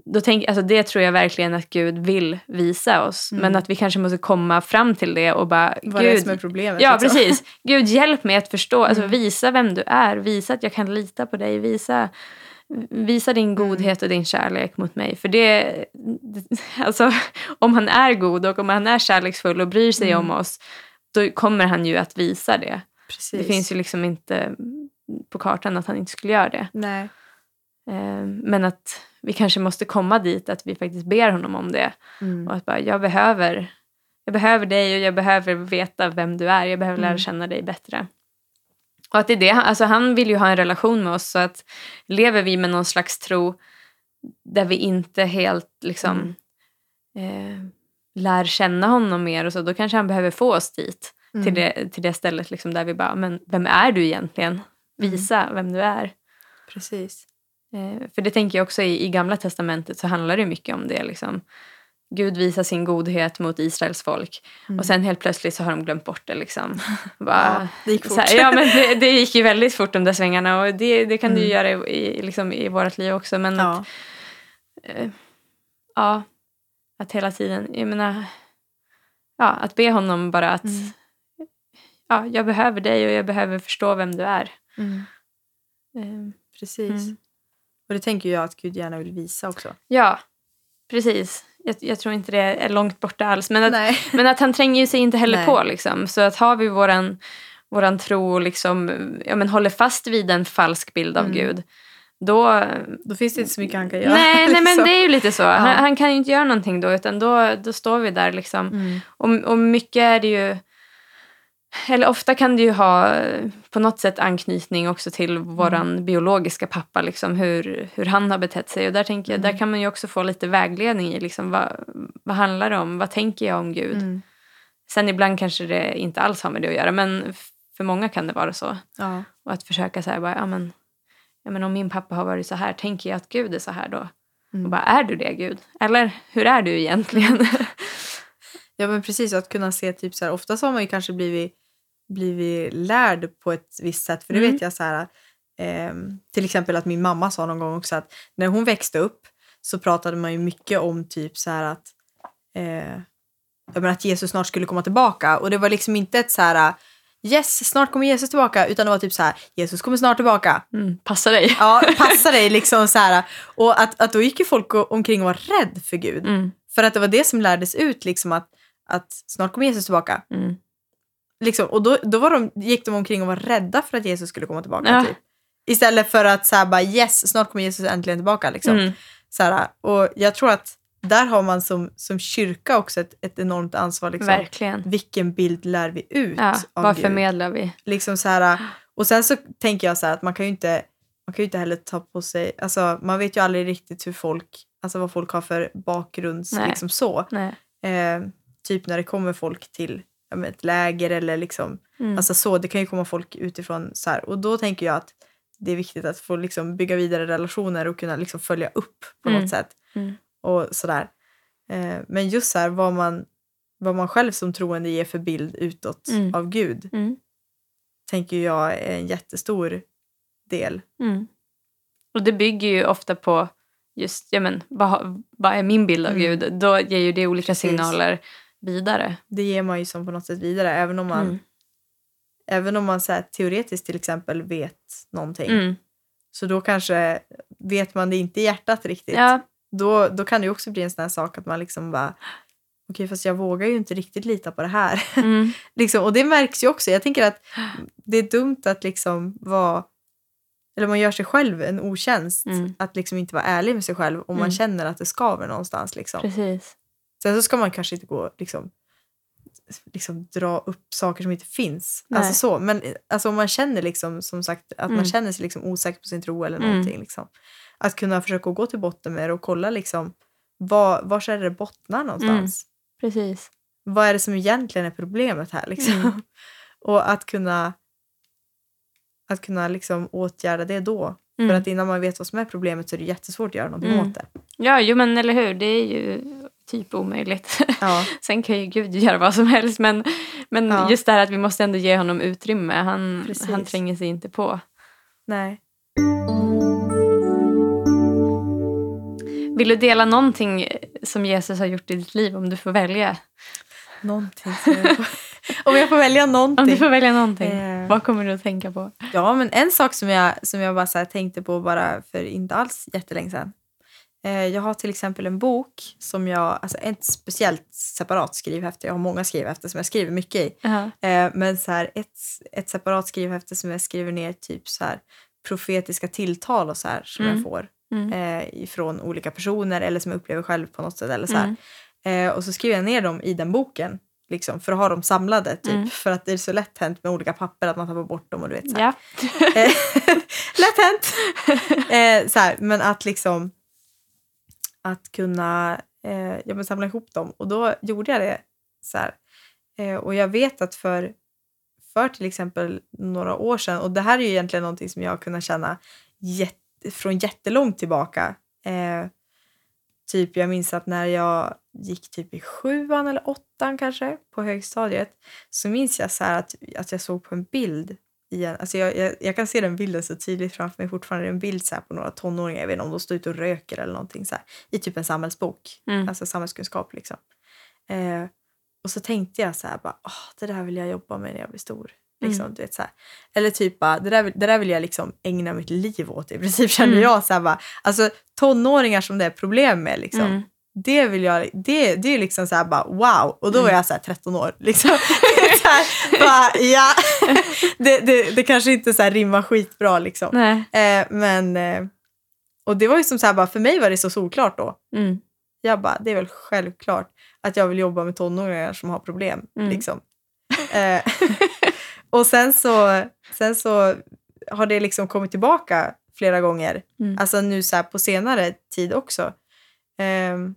då tänk, alltså det tror jag verkligen att Gud vill visa oss.
Mm.
Men att vi kanske måste komma fram till det och bara,
Vad är det
Gud,
som är problemet?
Ja,
liksom?
precis. Gud, hjälp mig att förstå. Alltså,
Mm.
Visa vem du är. Visa att jag kan lita på dig. Visa, visa din
Mm.
godhet och din kärlek mot mig. För det, [laughs] alltså, om han är god och om han är kärleksfull och bryr sig
Mm.
om oss, då kommer han ju att visa det.
Precis.
Det finns ju liksom inte på kartan att han inte skulle göra det.
Nej.
Eh, Men att vi kanske måste komma dit att vi faktiskt ber honom om det.
Mm.
Och att bara, jag behöver, jag behöver dig och jag behöver veta vem du är. Jag behöver lära
Mm.
känna dig bättre. Och att det är det, alltså han vill ju ha en relation med oss så att lever vi med någon slags tro där vi inte helt liksom
Mm.
eh, lär känna honom mer och så, då kanske han behöver få oss dit.
Mm.
Till, det, till det stället liksom där vi bara, men vem är du egentligen? Visa vem du är.
Precis.
Eh, för det tänker jag också i, i gamla testamentet så handlar det mycket om det. Liksom. Gud visar sin godhet mot Israels folk
Mm.
och sen helt plötsligt så har de glömt bort det. Liksom. [laughs]
Ja, [laughs]
Bara,
det gick fort.
här, ja, men det, det gick ju väldigt fort de där svängarna och det, det kan du
Mm.
göra i, i, liksom, i vårt liv också. Men att,
ja.
eh, ja, att hela tiden, jag menar, ja, att be honom bara att
Mm.
ja, jag behöver dig och jag behöver förstå vem du är.
Mm.
Eh,
Precis. Och det tänker jag att Gud gärna vill visa också.
Ja, precis. Jag, jag tror inte det är långt borta alls. Men att,
Nej.
men att han tränger ju sig inte heller
Nej.
på. Liksom. Så att har vi våran, våran tro och liksom, ja, men håller fast vid en falsk bild av
Mm.
Gud. Då...
Då finns det inte så mycket han kan göra.
Nej, nej, men [laughs]
liksom.
det är ju lite så. Han, han kan ju inte göra någonting då. Utan då, då står vi där liksom.
Mm.
Och, och mycket är det ju... Eller ofta kan det ju ha på något sätt anknytning också till våran biologiska pappa. Liksom, hur, hur han har betett sig. Och där, tänker jag,
Mm.
där kan man ju också få lite vägledning i. Liksom, vad, vad handlar det om? Vad tänker jag om Gud?
Mm.
Sen ibland kanske det inte alls har med det att göra. Men för många kan det vara så.
Ja.
Och att försöka här, bara, ja, men, ja, men om min pappa har varit så här, tänker jag att Gud är så här då?
Mm.
Och bara, är du det Gud? Eller hur är du egentligen? [laughs]
ja, men precis. Att kunna se typ så här. Ofta så har man ju kanske blivit, blivit lärd på ett visst sätt. För det
Mm.
vet jag så här. ehm, till exempel att min mamma sa någon gång också att när hon växte upp så pratade man ju mycket om typ så här att eh, att Jesus snart skulle komma tillbaka. Och det var liksom inte ett så här yes, snart kommer Jesus tillbaka, utan det var typ så här, Jesus kommer snart tillbaka.
Mm. Passa dig.
Ja, [laughs] passa dig liksom så här. Och att, att då gick ju folk omkring och var rädd för Gud.
Mm.
För att det var det som lärdes ut, liksom att, att snart kommer Jesus tillbaka.
Mm.
Liksom, och då, då var de, gick de omkring och var rädda för att Jesus skulle komma tillbaka.
Ja.
Typ. Istället för att här, bara yes, snart kommer Jesus äntligen tillbaka. Liksom.
Mm.
Så här, och jag tror att där har man som, som kyrka också ett, ett enormt ansvar. Liksom.
Verkligen.
Vilken bild lär vi ut
Ja,
av
vad
Gud?
förmedlar vi?
Liksom så här, och sen så tänker jag så här att man kan ju inte, man kan inte heller ta på sig, alltså man vet ju aldrig riktigt hur folk, alltså vad folk har för bakgrunds,
Nej.
liksom så.
Nej.
Eh, typ när det kommer folk till ja, ett läger eller liksom,
Mm.
alltså så, det kan ju komma folk utifrån så här. Och då tänker jag att det är viktigt att få liksom bygga vidare relationer och kunna liksom följa upp på
Mm.
något sätt.
Mm.
Och sådär. Eh, men just så här, vad man, vad man själv som troende ger för bild utåt
Mm.
av Gud
Mm.
tänker jag är en jättestor del.
Mm. Och det bygger ju ofta på just, ja men, vad, vad är min bild av
Mm.
Gud? Då ger ju det olika
Precis.
signaler vidare.
Det ger man ju som på något sätt vidare även om man,
Mm.
även om man så här, teoretiskt till exempel vet någonting.
Mm.
Så då kanske vet man det inte i hjärtat riktigt.
Ja,
Då, då kan det ju också bli en sån här sak att man liksom bara okej fast jag vågar ju inte riktigt lita på det här. [laughs]
mm.
liksom, och det märks ju också. Jag tänker att det är dumt att liksom vara eller man gör sig själv en otjänst
Mm.
att liksom inte vara ärlig med sig själv om man
Mm.
känner att det skaver någonstans. Liksom.
precis.
Sen så ska man kanske inte gå liksom, liksom dra upp saker som inte finns.
Nej.
Alltså så. Men alltså, om man känner liksom, som sagt att
Mm.
man känner sig liksom osäker på sin tro eller
Mm.
någonting. Liksom, att kunna försöka gå till botten med det och kolla liksom, var, var är det bottnar någonstans.
Precis.
Vad är det som egentligen är problemet här? Liksom?
Mm. [laughs]
och att kunna, att kunna liksom åtgärda det då. För
Mm.
att innan man vet vad som är problemet så är det jättesvårt att göra någonting
Mm.
åt det.
Ja, jo men eller hur. Det är ju typ omöjligt.
Ja, [laughs]
Sen kan ju Gud göra vad som helst men, men
Ja.
just det här att vi måste ändå ge honom utrymme. Han,
Precis.
han tränger sig inte på.
nej.
Vill du dela någonting som Jesus har gjort i ditt liv om du får välja?
Någonting jag får, [laughs] Om jag får välja någonting.
Om du får välja någonting.
Eh.
Vad kommer du att tänka på?
Ja, men en sak som jag, som jag bara så tänkte på bara för inte alls jättelänge sedan. Eh, jag har till exempel en bok som jag, alltså ett speciellt separat skrivhäfte, jag har många skrivhäften som jag skriver mycket i.
Ja.
Eh, men så här, ett, ett separat skrivhäfte som jag skriver ner typ så här profetiska tilltal och så här som
Mm.
jag får
Mm.
eh, ifrån olika personer eller som jag upplever själv på något sätt. Eller så.
Mm.
Och så skriver jag ner dem i den boken. Liksom, för att ha dem samlade. Typ,
Mm.
För att det är så lätt hänt med olika papper att man tappar bort dem. Och du vet, så här.
Ja. [laughs]
Lätt hänt! [laughs] Så här, men att liksom att kunna eh, ja, men samla ihop dem. Och då gjorde jag det. så här. Eh, och jag vet att för, för till exempel några år sedan, och det här är ju egentligen någonting som jag har kunnat känna jätt, från jättelångt tillbaka. Eh, typ jag minns att när jag gick typ i sjuan eller åttan kanske på högstadiet så minns jag så här att, att jag såg på en bild igen. Alltså jag, jag, jag kan se den bilden så tydligt framför mig fortfarande. En bild så på några tonåringar, jag vet inte om de står ute och röker eller någonting så här, i typ en samhällsbok,
Mm.
alltså samhällskunskap liksom. Eh, och så tänkte jag så här bara, "Åh, det där vill jag jobba med när jag blir stor. Liksom,
Mm.
du vet, så här. Eller typ bara, det där, vill- det där vill jag liksom ägna mitt liv åt i princip [laughs] känner
Mm.
jag. Så här, bara, alltså tonåringar som det är problem med liksom.
Mm.
Det vill jag, det, det är liksom så här bara wow. Och då var
Mm.
jag så här 13 år. Liksom. [laughs] så [laughs] här, bara, ja. det, det, det kanske inte så här rimmar skitbra liksom.
Nej.
Eh, men, eh, och det var ju som så här bara, för mig var det så solklart då.
Mm.
Jag bara, det är väl självklart att jag vill jobba med tonåringar som har problem.
Mm.
Liksom. Eh, [laughs] och sen så, sen så har det liksom kommit tillbaka flera gånger.
Mm.
Alltså nu så här på senare tid också. Ehm,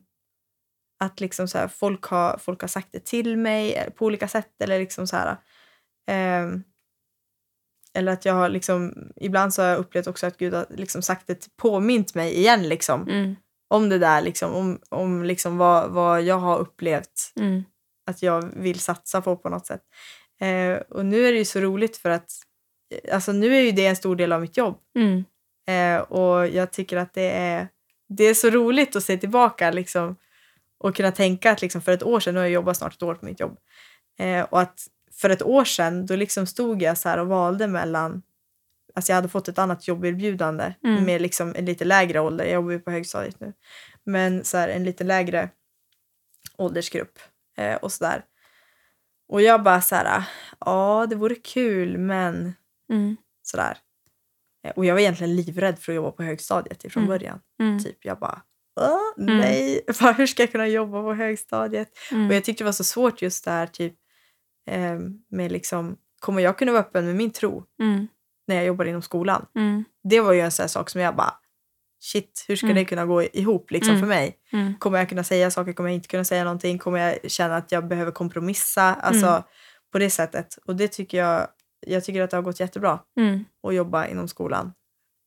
att liksom så här, folk, har, folk har sagt det till mig eh, på olika sätt. Eller liksom så här, ehm, eller att jag har liksom, ibland så har jag upplevt också att Gud har liksom sagt det, påmint mig igen liksom.
Mm.
Om det där liksom, om, om liksom vad, vad jag har upplevt
Mm.
att jag vill satsa på på något sätt. Eh, och nu är det ju så roligt för att alltså nu är ju det en stor del av mitt jobb.
Mm.
Eh, och jag tycker att det är, det är så roligt att se tillbaka liksom, och kunna tänka att liksom, för ett år sedan, nu har jag jobbat snart ett år på mitt jobb, eh, och att för ett år sedan då liksom stod jag så och valde mellan Alltså jag hade fått ett annat jobberbjudande
Mm.
med liksom en lite lägre ålder. Jag jobbar ju på högstadiet nu. Men så här, en lite lägre åldersgrupp eh, och sådär. Och jag bara så här, ja det vore kul men
Mm.
sådär. Eh, Och jag var egentligen livrädd för att jobba på högstadiet ifrån
Mm.
början.
Mm.
Typ jag bara, Åh,
Mm.
nej, Bara, hur ska jag kunna jobba på högstadiet?
Mm.
Och jag tyckte det var så svårt just det här typ eh, med liksom, kommer jag kunna vara öppen med min tro
Mm.
när jag jobbar inom skolan?
Mm.
Det var ju en sån sak som jag bara, shit, hur ska
Mm.
det kunna gå ihop liksom
Mm.
för mig?
Mm.
Kommer jag kunna säga saker? Kommer jag inte kunna säga någonting? Kommer jag känna att jag behöver kompromissa? Alltså på det sättet. Och det tycker jag, jag tycker att det har gått jättebra att jobba inom skolan.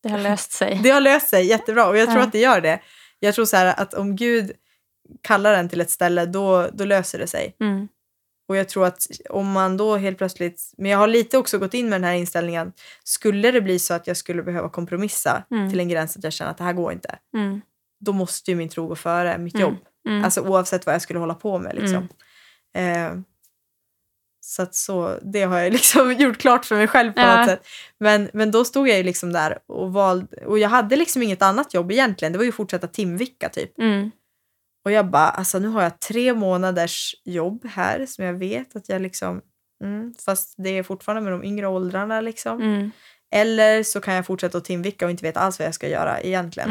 Det har löst sig. [laughs]
Det har löst sig jättebra och jag tror
Ja.
att det gör det. Jag tror så här att om Gud kallar en till ett ställe då, då löser det sig.
Mm.
Och jag tror att om man då helt plötsligt, men jag har lite också gått in med den här inställningen, skulle det bli så att jag skulle behöva kompromissa
Mm.
till en gräns att jag känner att det här går inte,
Mm.
då måste ju min tro gå före mitt
Mm.
jobb.
Mm.
Alltså oavsett vad jag skulle hålla på med liksom. Eh, så att så, det har jag [laughs] liksom gjort klart för mig själv på
Ja.
något sätt. Men, men då stod jag ju liksom där och valde, och jag hade liksom inget annat jobb egentligen. Det var ju fortsätta timvicka typ.
Mm.
Och jag bara, alltså nu har jag tre månaders jobb här som jag vet att jag liksom, mm, fast det är fortfarande med de yngre åldrarna liksom.
Mm.
Eller så kan jag fortsätta att timvicka och inte vet alls vad jag ska göra egentligen.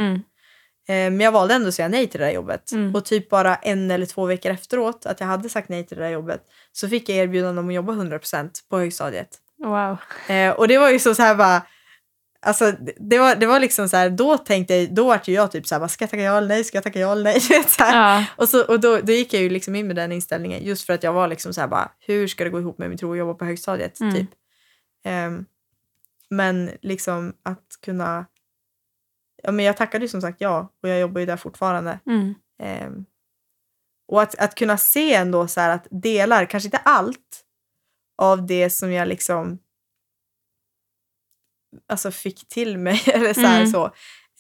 Eh, Men jag valde ändå att säga nej till det där jobbet.
Mm.
Och typ bara en eller två veckor efteråt att jag hade sagt nej till det där jobbet så fick jag erbjudande om att jobba 100% på högstadiet.
Wow.
Eh, och det var ju så, så här bara, alltså det var, det var liksom så här, då tänkte jag, då var jag typ så här, bara, ska jag tacka ja eller nej, ska jag tacka ja eller nej? [laughs] Så.
Ja.
Och, så, och då, då gick jag ju liksom in med den inställningen just för att jag var liksom så här bara, hur ska det gå ihop med min tro att jobba på högstadiet?
Mm.
Typ. Ehm, men liksom att kunna, ja men jag tackade ju som sagt ja och jag jobbar ju där fortfarande.
Mm.
Ehm, och att, att kunna se ändå så att delar, kanske inte allt av det som jag liksom alltså fick till mig [laughs] eller så här
Mm.
så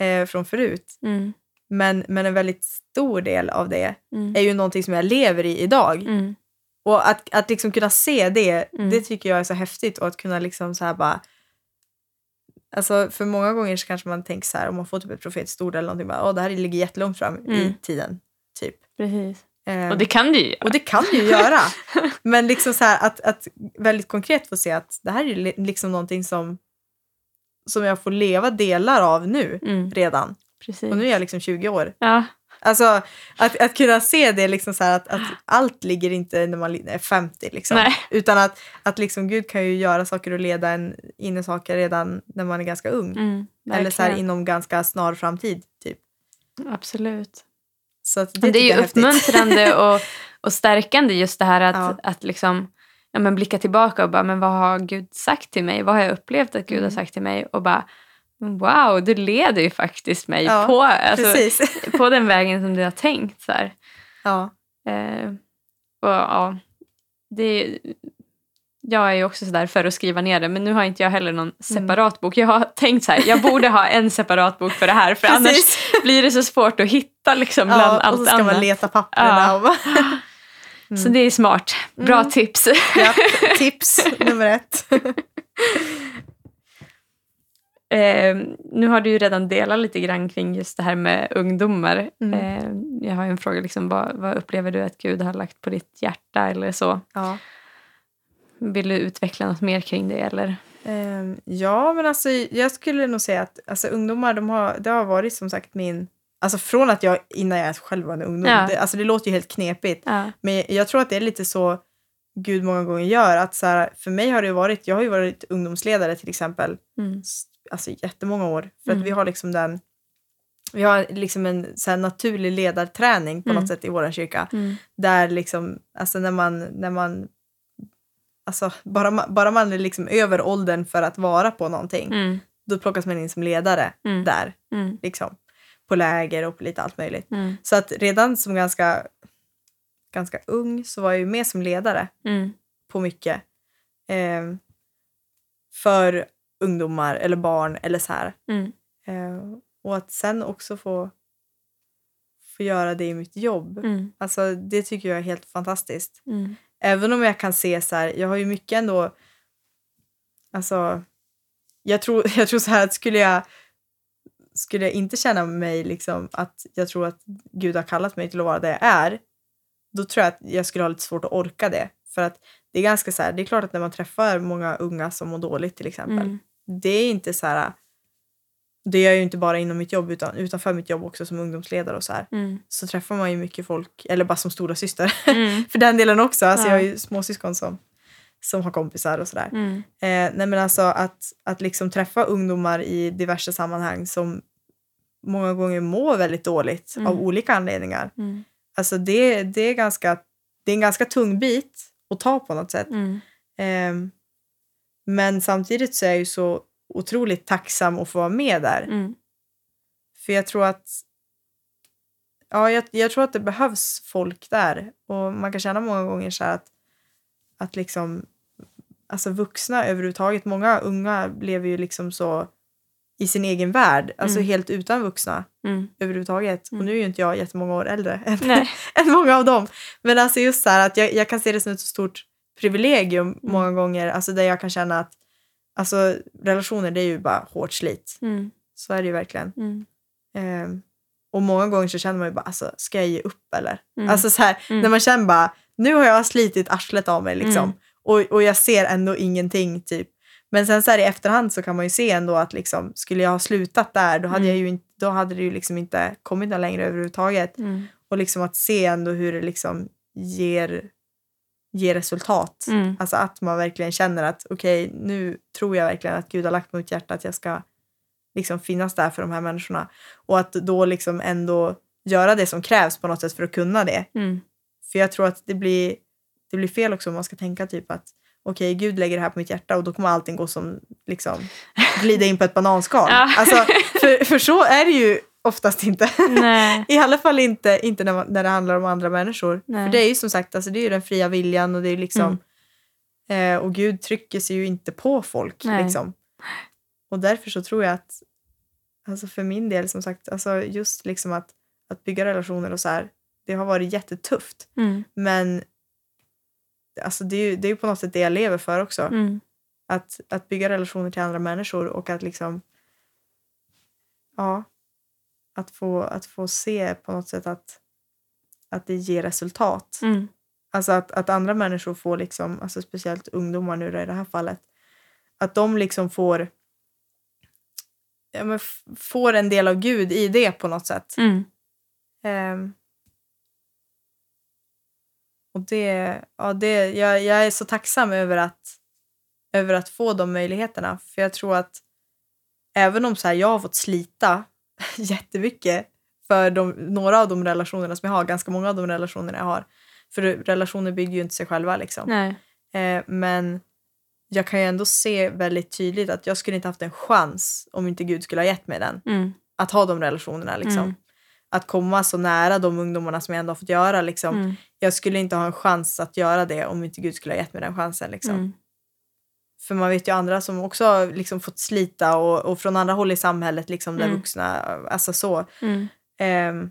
eh, från förut.
Mm.
Men, men en väldigt stor del av det
Mm.
är ju någonting som jag lever i idag.
Mm.
Och att, att liksom kunna se det,
Mm.
det tycker jag är så häftigt. Och att kunna liksom så här bara... Alltså för många gånger så kanske man tänker så här, om man får typ ett profetiskt ord eller någonting, bara, Åh, det här ligger jättelångt fram i
Mm.
tiden. Typ.
Precis.
Ehm,
Och det kan du ju göra.
och det kan du göra. [laughs] Men liksom så här, att, att väldigt konkret få se att det här är liksom någonting som, som jag får leva delar av nu
Mm.
redan.
Precis.
Och nu är jag liksom 20 år.
Ja.
Alltså att, att kunna se det liksom så att, att allt ligger inte när man är 50 liksom.
Nej.
Utan att, att liksom Gud kan ju göra saker och leda en in i saker redan när man är ganska ung.
Mm.
Eller så här inom ganska snar framtid typ.
Absolut.
Så det,
Det, är ju uppmuntrande [laughs] och, och stärkande just det här att,
Ja.
att liksom, ja, men blicka tillbaka och bara, men vad har Gud sagt till mig? Vad har jag upplevt att Gud har
Mm.
sagt till mig? Och bara, wow, du leder ju faktiskt mig
Ja,
på, alltså, på den vägen som du har tänkt. Så här.
ja.
Eh, och, ja, det, jag är ju också sådär för att skriva ner det, men nu har inte jag heller någon separat bok. Jag har tänkt så här, jag borde ha en separat bok för det här, för annars blir det så svårt att hitta liksom, bland
ja,
allt
och så ska
annat.
man leta papperna.
Ja.
Och bara, [laughs]
Så det är smart. Bra
Mm.
tips.
ja, [laughs] tips nummer ett.
Eh, nu har du ju redan delat lite grann kring just det här med ungdomar.
Mm.
Eh, jag har ju en fråga, liksom, vad, vad upplever du att Gud har lagt på ditt hjärta eller så?
Ja.
Vill du utveckla något mer kring det? Eller?
Ehm, ja, men alltså jag skulle nog säga att alltså, ungdomar, de har, det har varit som sagt min... Alltså från att jag, innan jag själv var en ungdom,
Ja.
det, alltså det låter ju helt knepigt.
Ja.
Men jag tror att det är lite så Gud många gånger gör. Att så här, för mig har det varit, jag har ju varit ungdomsledare till exempel,
Mm.
Alltså jättemånga år. För
Mm.
att vi har liksom den, vi har liksom en så naturlig ledarträning på
Mm.
något sätt i vår kyrka.
Mm.
Där liksom, alltså när man, när man Alltså bara man, bara man är liksom över åldern för att vara på någonting,
Mm.
då plockas man in som ledare
Mm.
där.
Mm.
Liksom. På läger och på lite allt möjligt.
Mm.
Så att redan som ganska, ganska ung så var jag ju med som ledare
Mm.
på mycket. Eh, för ungdomar eller barn eller så här.
Mm.
Eh, och att sen också få, få göra det i mitt jobb.
Mm.
Alltså det tycker jag är helt fantastiskt.
Mm.
även om jag kan se så här, jag har ju mycket ändå, alltså, jag tror, [laughs] jag tror så här att skulle jag, skulle jag inte känna mig liksom att jag tror att Gud har kallat mig till att vara det jag är, då tror jag att jag skulle ha lite svårt att orka det. För att det är ganska så här, det är klart att när man träffar många unga som mår dåligt till exempel,
Mm.
det är inte så här, det gör jag ju inte bara inom mitt jobb utan utanför mitt jobb också som ungdomsledare och så här.
Mm.
Så träffar man ju mycket folk, eller bara som stora syster [laughs]
Mm.
för den delen också. Alltså
Ja.
Jag har ju småsyskon som, som har kompisar och sådär.
Mm.
Eh, nej men alltså att, att liksom träffa ungdomar i diverse sammanhang som många gånger mår väldigt dåligt
Mm.
av olika anledningar.
Mm.
Alltså det, det, är ganska, det är en ganska tung bit att ta på något sätt.
Mm.
Eh, men samtidigt så är jag ju så otroligt tacksam att få vara med där.
Mm.
För jag tror att ja, jag, jag tror att det behövs folk där. Och man kan känna många gånger så att, att liksom, alltså vuxna överhuvudtaget, många unga lever ju liksom så i sin egen värld, alltså
Mm.
helt utan vuxna
Mm.
överhuvudtaget.
Mm.
Och nu är ju inte jag jättemånga år äldre [laughs] än, [laughs] än många av dem. Men alltså just så här att jag, jag kan se det som ett så stort privilegium
Mm.
många gånger, alltså där jag kan känna att alltså relationer det är ju bara hårt slit.
Mm.
Så är det ju verkligen.
Mm.
Ehm, och många gånger så känner man ju bara, alltså, ska jag ge upp eller?
Mm.
Alltså så här,
Mm.
när man känner bara, nu har jag slitit arslet av mig liksom.
Mm.
Och, och jag ser ändå ingenting typ. Men sen så här i efterhand så kan man ju se ändå att liksom, skulle jag ha slutat där då hade,
Mm.
jag ju inte, då hade det ju liksom inte kommit någon längre överhuvudtaget.
Mm.
Och liksom att se ändå hur det liksom ger, ger resultat.
Mm.
Alltså att man verkligen känner att okej, nu tror jag verkligen att Gud har lagt mitt hjärta att jag ska liksom finnas där för de här människorna. Och att då liksom ändå göra det som krävs på något sätt för att kunna det.
Mm.
För jag tror att det blir, det blir fel också om man ska tänka typ att okej, Gud lägger det här på mitt hjärta och då kommer allting gå som liksom [laughs] glida in på ett bananskal.
Ja.
Alltså, för, för så är det ju oftast inte.
Nej. [laughs]
I alla fall inte, inte när, man, när det handlar om andra människor.
Nej.
För det är ju som sagt alltså, det är ju den fria viljan och det är liksom eh, och Gud trycker sig ju inte på folk.
Nej.
Liksom. Och därför så tror jag att alltså för min del som sagt alltså just liksom att, att bygga relationer och så här det har varit jättetufft.
Mm.
Men alltså, det är ju det är på något sätt det jag lever för också.
Mm.
Att, att bygga relationer till andra människor och att liksom ja, att få, att få se på något sätt att, att det ger resultat.
Mm.
Alltså att, att andra människor får, liksom, alltså speciellt ungdomar nu i det här fallet, att de liksom får, ja, men får en del av Gud i det på något sätt.
Mm.
Ehm. Och det, ja, det, jag, jag är så tacksam över att, över att få de möjligheterna. För jag tror att även om så här, jag har fått slita [laughs] jättemycket för de, några av de relationerna som jag har, ganska många av de relationerna jag har. För relationer bygger ju inte sig själva liksom.
Nej.
Eh, men jag kan ju ändå se väldigt tydligt att jag skulle inte haft en chans om inte Gud skulle ha gett mig den.
Mm.
Att ha de relationerna liksom.
Mm.
Att komma så nära de ungdomarna som jag ändå har fått göra liksom.
Mm.
Jag skulle inte ha en chans att göra det om inte Gud skulle ha gett mig den chansen liksom.
Mm.
För man vet ju andra som också har liksom fått slita och, och från andra håll i samhället liksom där
Mm.
vuxna, alltså så. Ehm,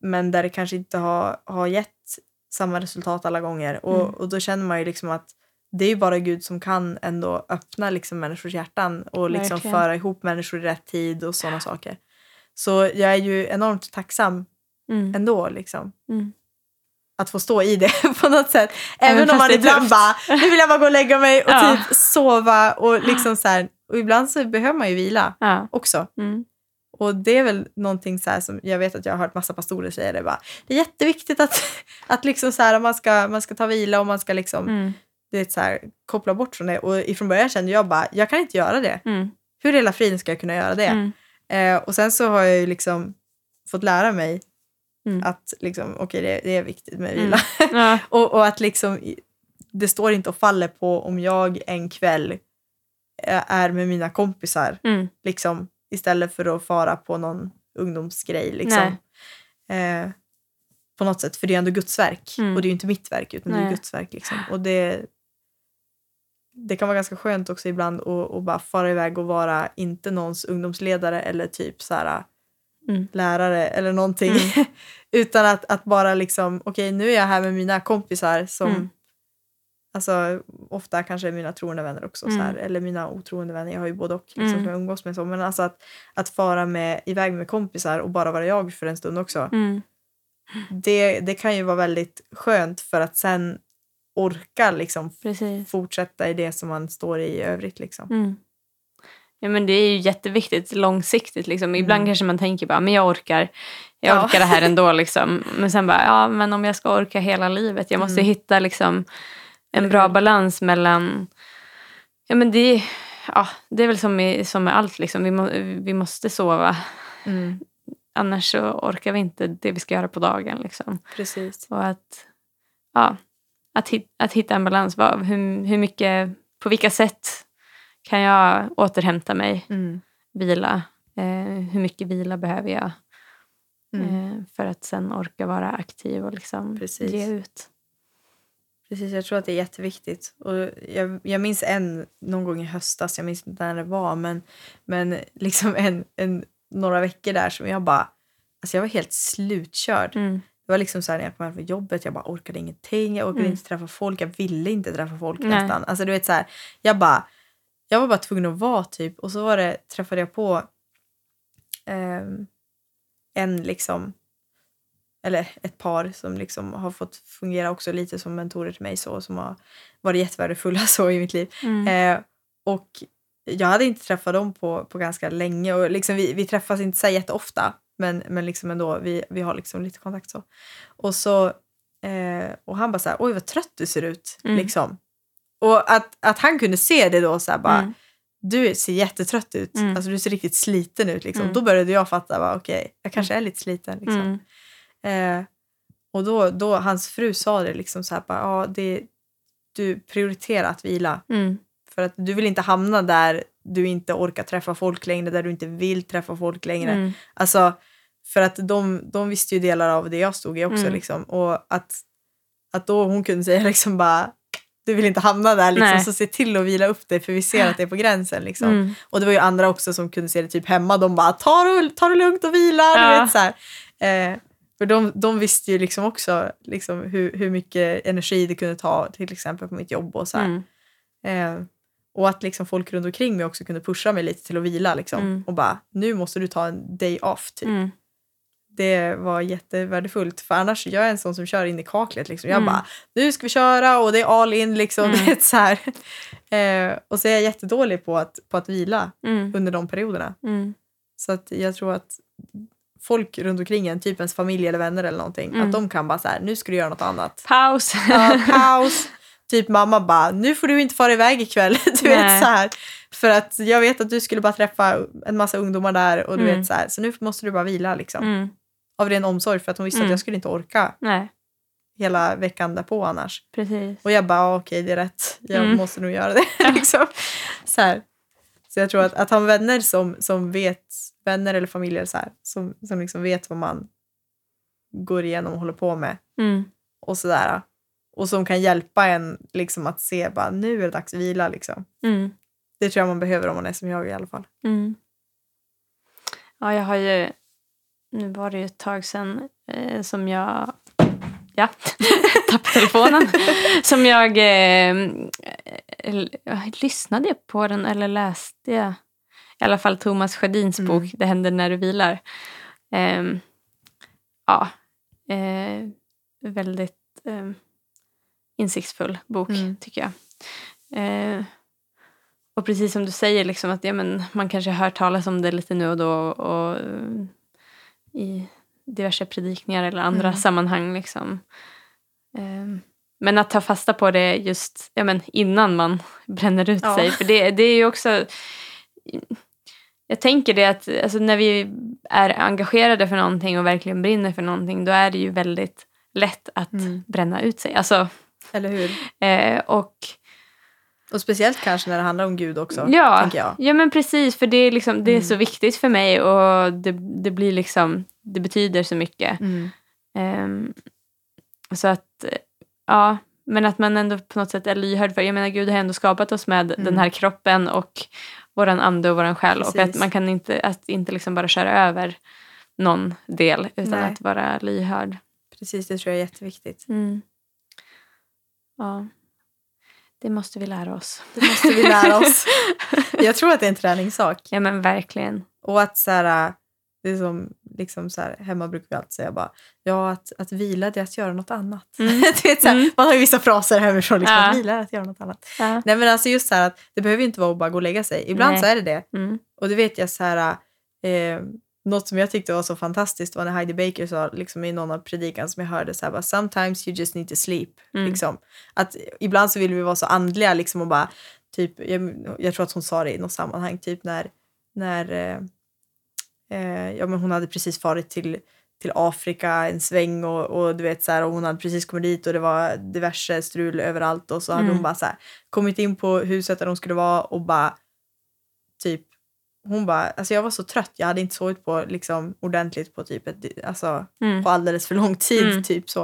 men där det kanske inte har, har gett samma resultat alla gånger. Och,
Mm.
och då känner man ju liksom att det är ju bara Gud som kan ändå öppna liksom människors hjärtan och liksom
Verkligen.
föra ihop människor i rätt tid och sådana saker. Så jag är ju enormt tacksam
Mm.
ändå liksom.
Mm.
Att få stå i det [laughs] på något sätt.
men
Även om man
det
ibland
tufft.
bara, nu vill jag bara gå och lägga mig och
Ja.
typ sova och liksom så här. Och ibland så behöver man ju vila
Ja.
också.
Mm.
Och det är väl någonting så här som jag vet att jag har hört massa pastorer säga det bara. Det är jätteviktigt att, [laughs] att liksom så här, man, ska, man ska ta vila och man ska liksom,
Mm.
du vet, så här, koppla bort från det. Och ifrån början kände jag bara, jag kan inte göra det.
Mm.
Hur i hela friden ska jag kunna göra det?
Mm.
Eh, och sen så har jag ju liksom fått lära mig
Mm.
att liksom, okej det, det är viktigt med
Mm.
vila. [laughs]
Ja. [laughs]
och, och att liksom, det står inte och faller på om jag en kväll eh, är med mina kompisar
Mm.
liksom, istället för att fara på någon ungdomsgrej. Liksom. Eh, på något sätt, för det är ändå Guds verk.
Mm.
Och det är ju inte mitt verk, utan det är
Nej.
Guds verk. Liksom. Och det, det kan vara ganska skönt också ibland att, att bara fara iväg och vara inte någons ungdomsledare eller typ så här,
Mm.
lärare eller någonting.
Mm. [laughs]
utan att, att bara liksom, okej nu är jag här med mina kompisar som,
Mm.
Alltså ofta kanske mina troende vänner också. Så här,
Mm.
eller mina otroende vänner. Jag har ju både och liksom,
Mm.
som jag umgås med. Så. Men alltså att, att fara med, iväg med kompisar och bara vara jag för en stund också.
Mm.
Det, det kan ju vara väldigt skönt för att sen orka liksom
Precis.
fortsätta i det som man står i i övrigt. Liksom.
Mm. Ja, men det är ju jätteviktigt långsiktigt. Liksom. Ibland
Mm.
kanske man tänker bara, men jag orkar. Jag
Ja.
orkar det här ändå. [laughs] Liksom. Men sen bara, ja men om jag ska orka hela livet. Jag måste
Mm.
hitta liksom, en bra balans mellan... Ja, men det, ja, det är väl som med, som med allt. Liksom. Vi, må, vi måste sova.
Mm.
Annars så orkar vi inte det vi ska göra på dagen. Liksom.
Precis.
Och att, ja, att, hit, att hitta en balans. Vad, hur, hur mycket, på vilka sätt kan jag återhämta mig?
Mm.
Vila. Eh, hur mycket vila behöver jag
Mm.
eh, för att sen orka vara aktiv och liksom
Precis.
ge ut?
Precis, jag tror att det är jätteviktigt. Och jag, jag minns en någon gång i höstas, jag minns inte när det var, men, men liksom en, en, några veckor där som jag bara, alltså jag var helt slutkörd.
Mm.
Det var liksom så här när jag kom hem från jobbet, jag bara orkade ingenting, jag orkade
Mm.
inte träffa folk, jag ville inte träffa folk
Nej.
nästan. Alltså du vet så här, jag bara, jag var bara tvungen att vara typ, och så var det, träffade jag på ehm, en liksom, eller ett par som liksom har fått fungera också lite som mentorer till mig så, som har varit jättevärdefulla [laughs] så i mitt liv.
Mm.
Eh, och jag hade inte träffat dem på, på ganska länge och liksom vi, vi träffas inte så jätteofta men, men liksom ändå, vi, vi har liksom lite kontakt så. Och så eh, och han bara så här, oj vad trött du ser ut.
Mm.
Liksom. Och att, att han kunde se det då så här bara,
Mm.
du ser jättetrött ut,
Mm.
alltså du ser riktigt sliten ut liksom.
Mm.
Då började jag fatta, bara, okej, jag kanske är lite sliten liksom.
Mm.
Eh, och då, då, hans fru sa det liksom så här, bara, ja, det, du prioriterar att vila.
Mm.
För att du vill inte hamna där du inte orkar träffa folk längre, där du inte vill träffa folk längre.
Mm.
Alltså, för att de, de visste ju delar av det jag stod i också.
Mm.
Liksom. Och att, att då hon kunde säga liksom bara, du vill inte hamna där, liksom,
Nej.
så se till att vila upp dig för vi ser att det är på gränsen. Liksom.
Mm.
Och det var ju andra också som kunde se det typ hemma. De bara, ta det, ta det lugnt och vila.
Ja.
Vet, så. Eh, för de, de visste ju liksom också liksom, hur, hur mycket energi det kunde ta till exempel på mitt jobb. och så.
Mm.
Eh, och att liksom folk runt omkring mig också kunde pusha mig lite till att vila. Liksom.
Mm.
Och bara, nu måste du ta en day off. Typ.
Mm.
Det var jättevärdefullt. För annars, jag är en sån som kör in i kaklet. Liksom. Jag
Mm.
bara, nu ska vi köra och det är all in. Liksom.
Mm. [laughs]
Så här. Eh, och så är jag jättedålig på att, på att vila
Mm.
under de perioderna.
Mm.
Så att jag tror att folk runt omkring en, typ ens familj eller vänner eller någonting,
Mm.
att de kan bara så här, nu ska du göra något annat.
Paus.
Ja, paus. Typ mamma bara, nu får du inte fara iväg ikväll. [laughs] Du vet så här. För att jag vet att du skulle bara träffa en massa ungdomar där och du
Mm.
vet så här. Så nu måste du bara vila liksom.
Mm.
Av ren omsorg för att hon visste
Mm.
att jag skulle inte orka
Nej,
hela veckan därpå annars.
precis.
Och jag bara, "Ja, okej det är rätt. Jag
Mm.
måste nog göra det. [laughs] liksom. så, här. så jag tror att, att ha vänner som, som vet, vänner eller familjer så här, som, som liksom vet vad man går igenom och håller på med
Mm.
och sådär. Och som kan hjälpa en liksom att se bara nu är det dags att vila liksom.
Mm.
Det tror jag man behöver om man är som jag i alla fall.
Mm. Ja, jag har ju... Nu var det ju ett tag sedan eh, som jag... Ja, [laughs] tappade telefonen. [laughs] som jag... Eh, eh, lyssnade på den eller läste jag? I alla fall Thomas Sjödins
Mm.
bok Det händer när du vilar. Ehm, ja, eh, väldigt eh, insiktsfull bok
Mm.
tycker jag. Eh, och precis som du säger, liksom att ja, men man kanske hört talas om det lite nu och då och, eh, i diverse predikningar eller andra
Mm.
sammanhang. Liksom. Eh, men att ta fasta på det just ja, men innan man [laughs] bränner ut
Ja.
sig. För det, det är ju också... Jag tänker det att alltså, när vi är engagerade för någonting och verkligen brinner för någonting då är det ju väldigt lätt att
Mm.
bränna ut sig. Alltså,
Eller hur?
eh, och
Och speciellt kanske när det handlar om Gud också,
Ja,
tänker jag.
ja men precis. För det är, liksom, det är
Mm.
så viktigt för mig och det, det blir liksom, det betyder så mycket.
Mm.
Ehm, så att, eh, ja, men att man ändå på något sätt är lyhörd för, jag menar Gud har ändå skapat oss med
Mm.
den här kroppen och våran ande och våran själ. Och att
Precis.
man kan inte, att inte liksom bara köra över någon del utan
Nej.
att vara lyhörd.
Precis, det tror jag är jätteviktigt.
Mm. Ja. Det måste vi lära oss.
Det måste vi lära oss. [laughs] Jag tror att det är en träningssak.
Ja men verkligen.
Och att så här, det är som liksom så här, hemma brukar vi alltid säga bara, ja att, att vila det är att göra något annat.
Mm. [laughs]
vet, så här,
Mm.
Man har ju vissa fraser hemifrån, liksom,
Ja.
att vila är att göra något annat.
Ja.
Nej men alltså just så här att det behöver ju inte vara att bara gå och lägga sig. Ibland
Nej.
så är det det.
Mm.
Och det vet jag så här, eh, något som jag tyckte var så fantastiskt var när Heidi Baker sa liksom i någon av predikan som jag hörde så här bara sometimes you just need to sleep.
Mm.
Liksom. Att ibland så vill vi vara så andliga liksom och bara typ, jag, jag tror att hon sa det i något sammanhang, typ när, när eh, eh, ja, men hon hade precis farit till, till Afrika en sväng och, och du vet så här, och hon hade precis kommit dit och det var diverse strul överallt och så hade
Mm.
hon bara så här, kommit in på huset där de skulle vara och bara typ hon bara, alltså jag var så trött, jag hade inte sovit på liksom ordentligt på typ ett, alltså
Mm.
på alldeles för lång tid.
Mm.
typ så.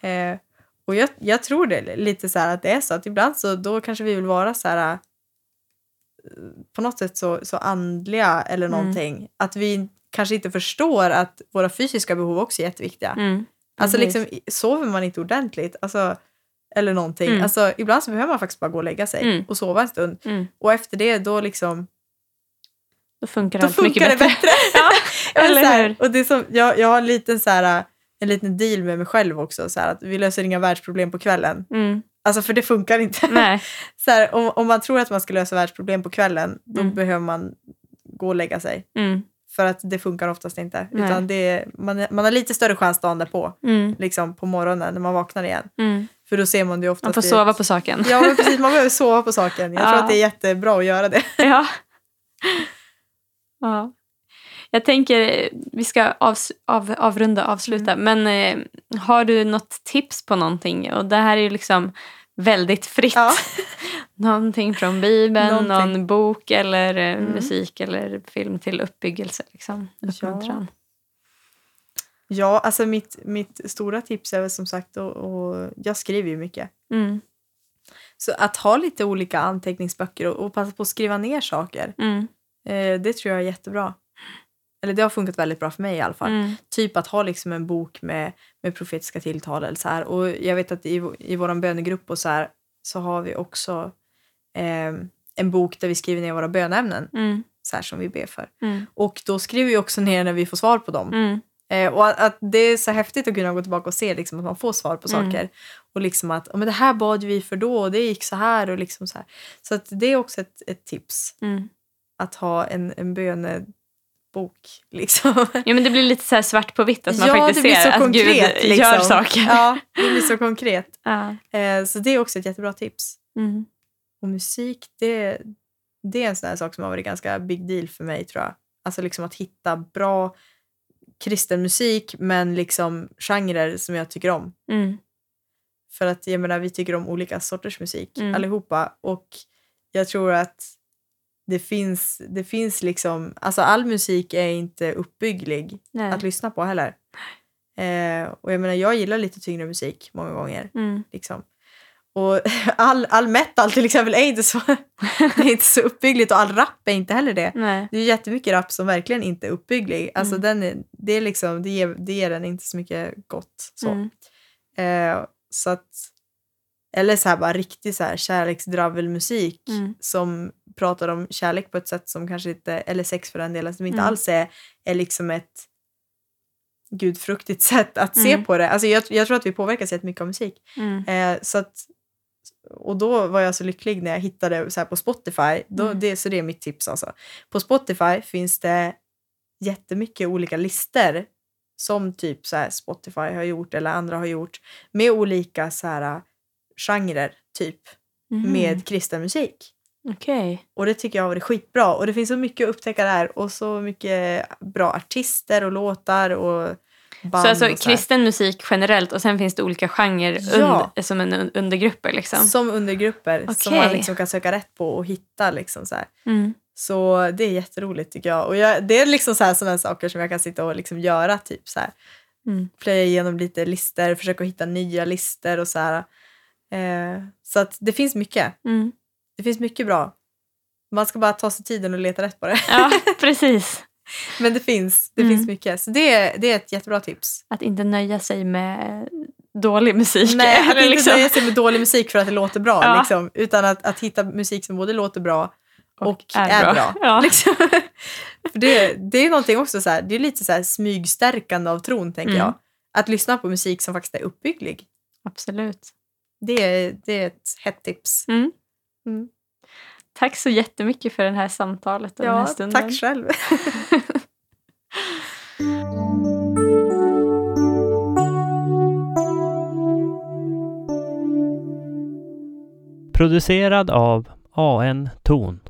Eh, och jag, jag tror det lite så här att det är så att ibland så då kanske vi vill vara så här eh, på något sätt så, så andliga eller
Mm.
någonting. Att vi kanske inte förstår att våra fysiska behov också är jätteviktiga.
Mm.
Alltså liksom, sover man inte ordentligt alltså, eller någonting.
Mm.
Alltså, ibland så behöver man faktiskt bara gå och lägga sig
Mm.
och sova en stund.
Mm.
Och efter det då liksom
Då funkar
då
allt mycket
funkar
bättre.
bättre. [laughs]
Ja, eller
här,
hur?
och det är som, jag, jag har en liten, så här, en liten deal med mig själv också. Så här, att vi löser inga världsproblem på kvällen.
Mm.
Alltså för det funkar inte.
Nej. [laughs]
Så här, om, om man tror att man ska lösa världsproblem på kvällen då
Mm.
behöver man gå och lägga sig.
Mm.
För att det funkar oftast inte.
Nej.
Utan det är, man, man har lite större chans dagen därpå.
Mm.
Liksom på morgonen när man vaknar igen.
Mm.
För då ser man det oftast.
Man får sova på saken.
Ja men precis, man behöver sova på saken. Jag tror [laughs]
Ja.
att det är jättebra att göra det.
Ja. Ja. Jag tänker, vi ska avs- av, avrunda, avsluta, men eh, har du något tips på någonting? Och det här är ju liksom väldigt fritt.
Ja. [laughs]
Någonting från Bibeln,
Någonting.
någon bok eller eh,
Mm.
musik eller film till uppbyggelse. Liksom.
Ja. Ja, alltså mitt, mitt stora tips är väl som sagt, och, och jag skriver ju mycket.
Mm.
Så att ha lite olika anteckningsböcker och, och passa på att skriva ner saker,
Mm.
Eh, det tror jag är jättebra. Eller det har funkat väldigt bra för mig i alla fall.
Mm.
Typ att ha liksom en bok med, med profetiska tilltalelser. Och jag vet att i, i vår bönegrupp och så här så har vi också eh, en bok där vi skriver ner våra bönämnen
Mm.
så här som vi ber för.
Mm.
Och då skriver vi också ner när vi får svar på dem.
Mm.
Eh, och att, att det är så häftigt att kunna gå tillbaka och se liksom, att man får svar på
Mm.
saker. Och liksom att "Ja, men det här bad vi för då och det gick så här. Och liksom så här. Så att det är också ett, ett tips. Att ha en, en bönebok. [laughs] Liksom.
Ja, men det blir lite så svart på vitt, att man
ja,
faktiskt ser att
konkret.
Gud
liksom.
gör saker.
Ja, det blir så konkret.
Ja.
Eh, så det är också ett jättebra tips.
Mm.
Och musik, det, det är en sån sak som har varit ganska big deal för mig tror jag. Alltså liksom att hitta bra kristen musik men liksom genrer som jag tycker om.
Mm.
För att jag menar, vi tycker om olika sorters musik
Mm.
allihopa. Och jag tror att det finns, det finns liksom, alltså all musik är inte uppbygglig
Nej.
att lyssna på heller. Eh, och jag menar, jag gillar lite tyngre musik många gånger.
Mm.
Liksom. Och [laughs] all, all metal till exempel är inte, så, [laughs] är inte så uppbyggligt och all rap är inte heller det.
Nej.
Det är jättemycket rap som verkligen inte är uppbygglig. Alltså
Mm.
den är, det, är liksom, det, ger, det ger den inte så mycket gott. Så.
Mm.
Eh, så att, eller så här bara riktig så här kärleksdravelmusik
Mm.
som pratar om kärlek på ett sätt som kanske inte, eller sex för den delen, som inte
Mm.
alls är, är liksom ett gudfruktigt [laughs] sätt att se
Mm.
på det. Alltså jag, jag tror att vi påverkas jättemycket av musik.
Mm.
Eh, så att, och då var jag så lycklig när jag hittade så på Spotify. Då,
Mm.
det, så det är mitt tips alltså. På Spotify finns det jättemycket olika listor som typ så Spotify har gjort eller andra har gjort med olika så här genrer typ
Mhm.
med kristen musik.
Okej.
Och det tycker jag har varit skitbra. Och det finns så mycket att upptäcka där och så mycket bra artister och låtar och band.
Så alltså
och så
kristen musik generellt och sen finns det olika genrer
Ja.
under, som en un- undergrupper liksom.
Som undergrupper som
Okej.
man liksom kan söka rätt på och hitta. Liksom så.
Mm.
så det är jätteroligt tycker jag. Och jag, det är liksom så här, sådana saker som jag kan sitta och liksom göra. Typ så här.
Mm.
Plöja igenom lite listor, försöka hitta nya listor och så här. Eh, så att det finns mycket.
Mm.
Det finns mycket bra. Man ska bara ta sig tiden och leta rätt på det.
Ja, [laughs] precis.
Men det finns, det
Mm.
finns mycket. Så det, är- det är ett jättebra tips.
Att inte nöja sig med dålig musik.
Nej, att [laughs] inte
liksom-
nöja sig med dålig musik för att det låter bra.
Ja.
Liksom, utan att, att hitta musik som både låter bra och,
är
är,
bra.
bra.
Ja. [laughs]
Liksom. för det, det är någonting också så här, det är lite så här smygstärkande av tron, tänker
Mm.
jag. Att lyssna på musik som faktiskt är uppbygglig.
Absolut.
Det är, det är ett hett tips.
Mm.
Mm.
Tack så jättemycket för det här samtalet och den här
Ja,
stunden.
tack själv. [laughs]
Producerad av AN Ton.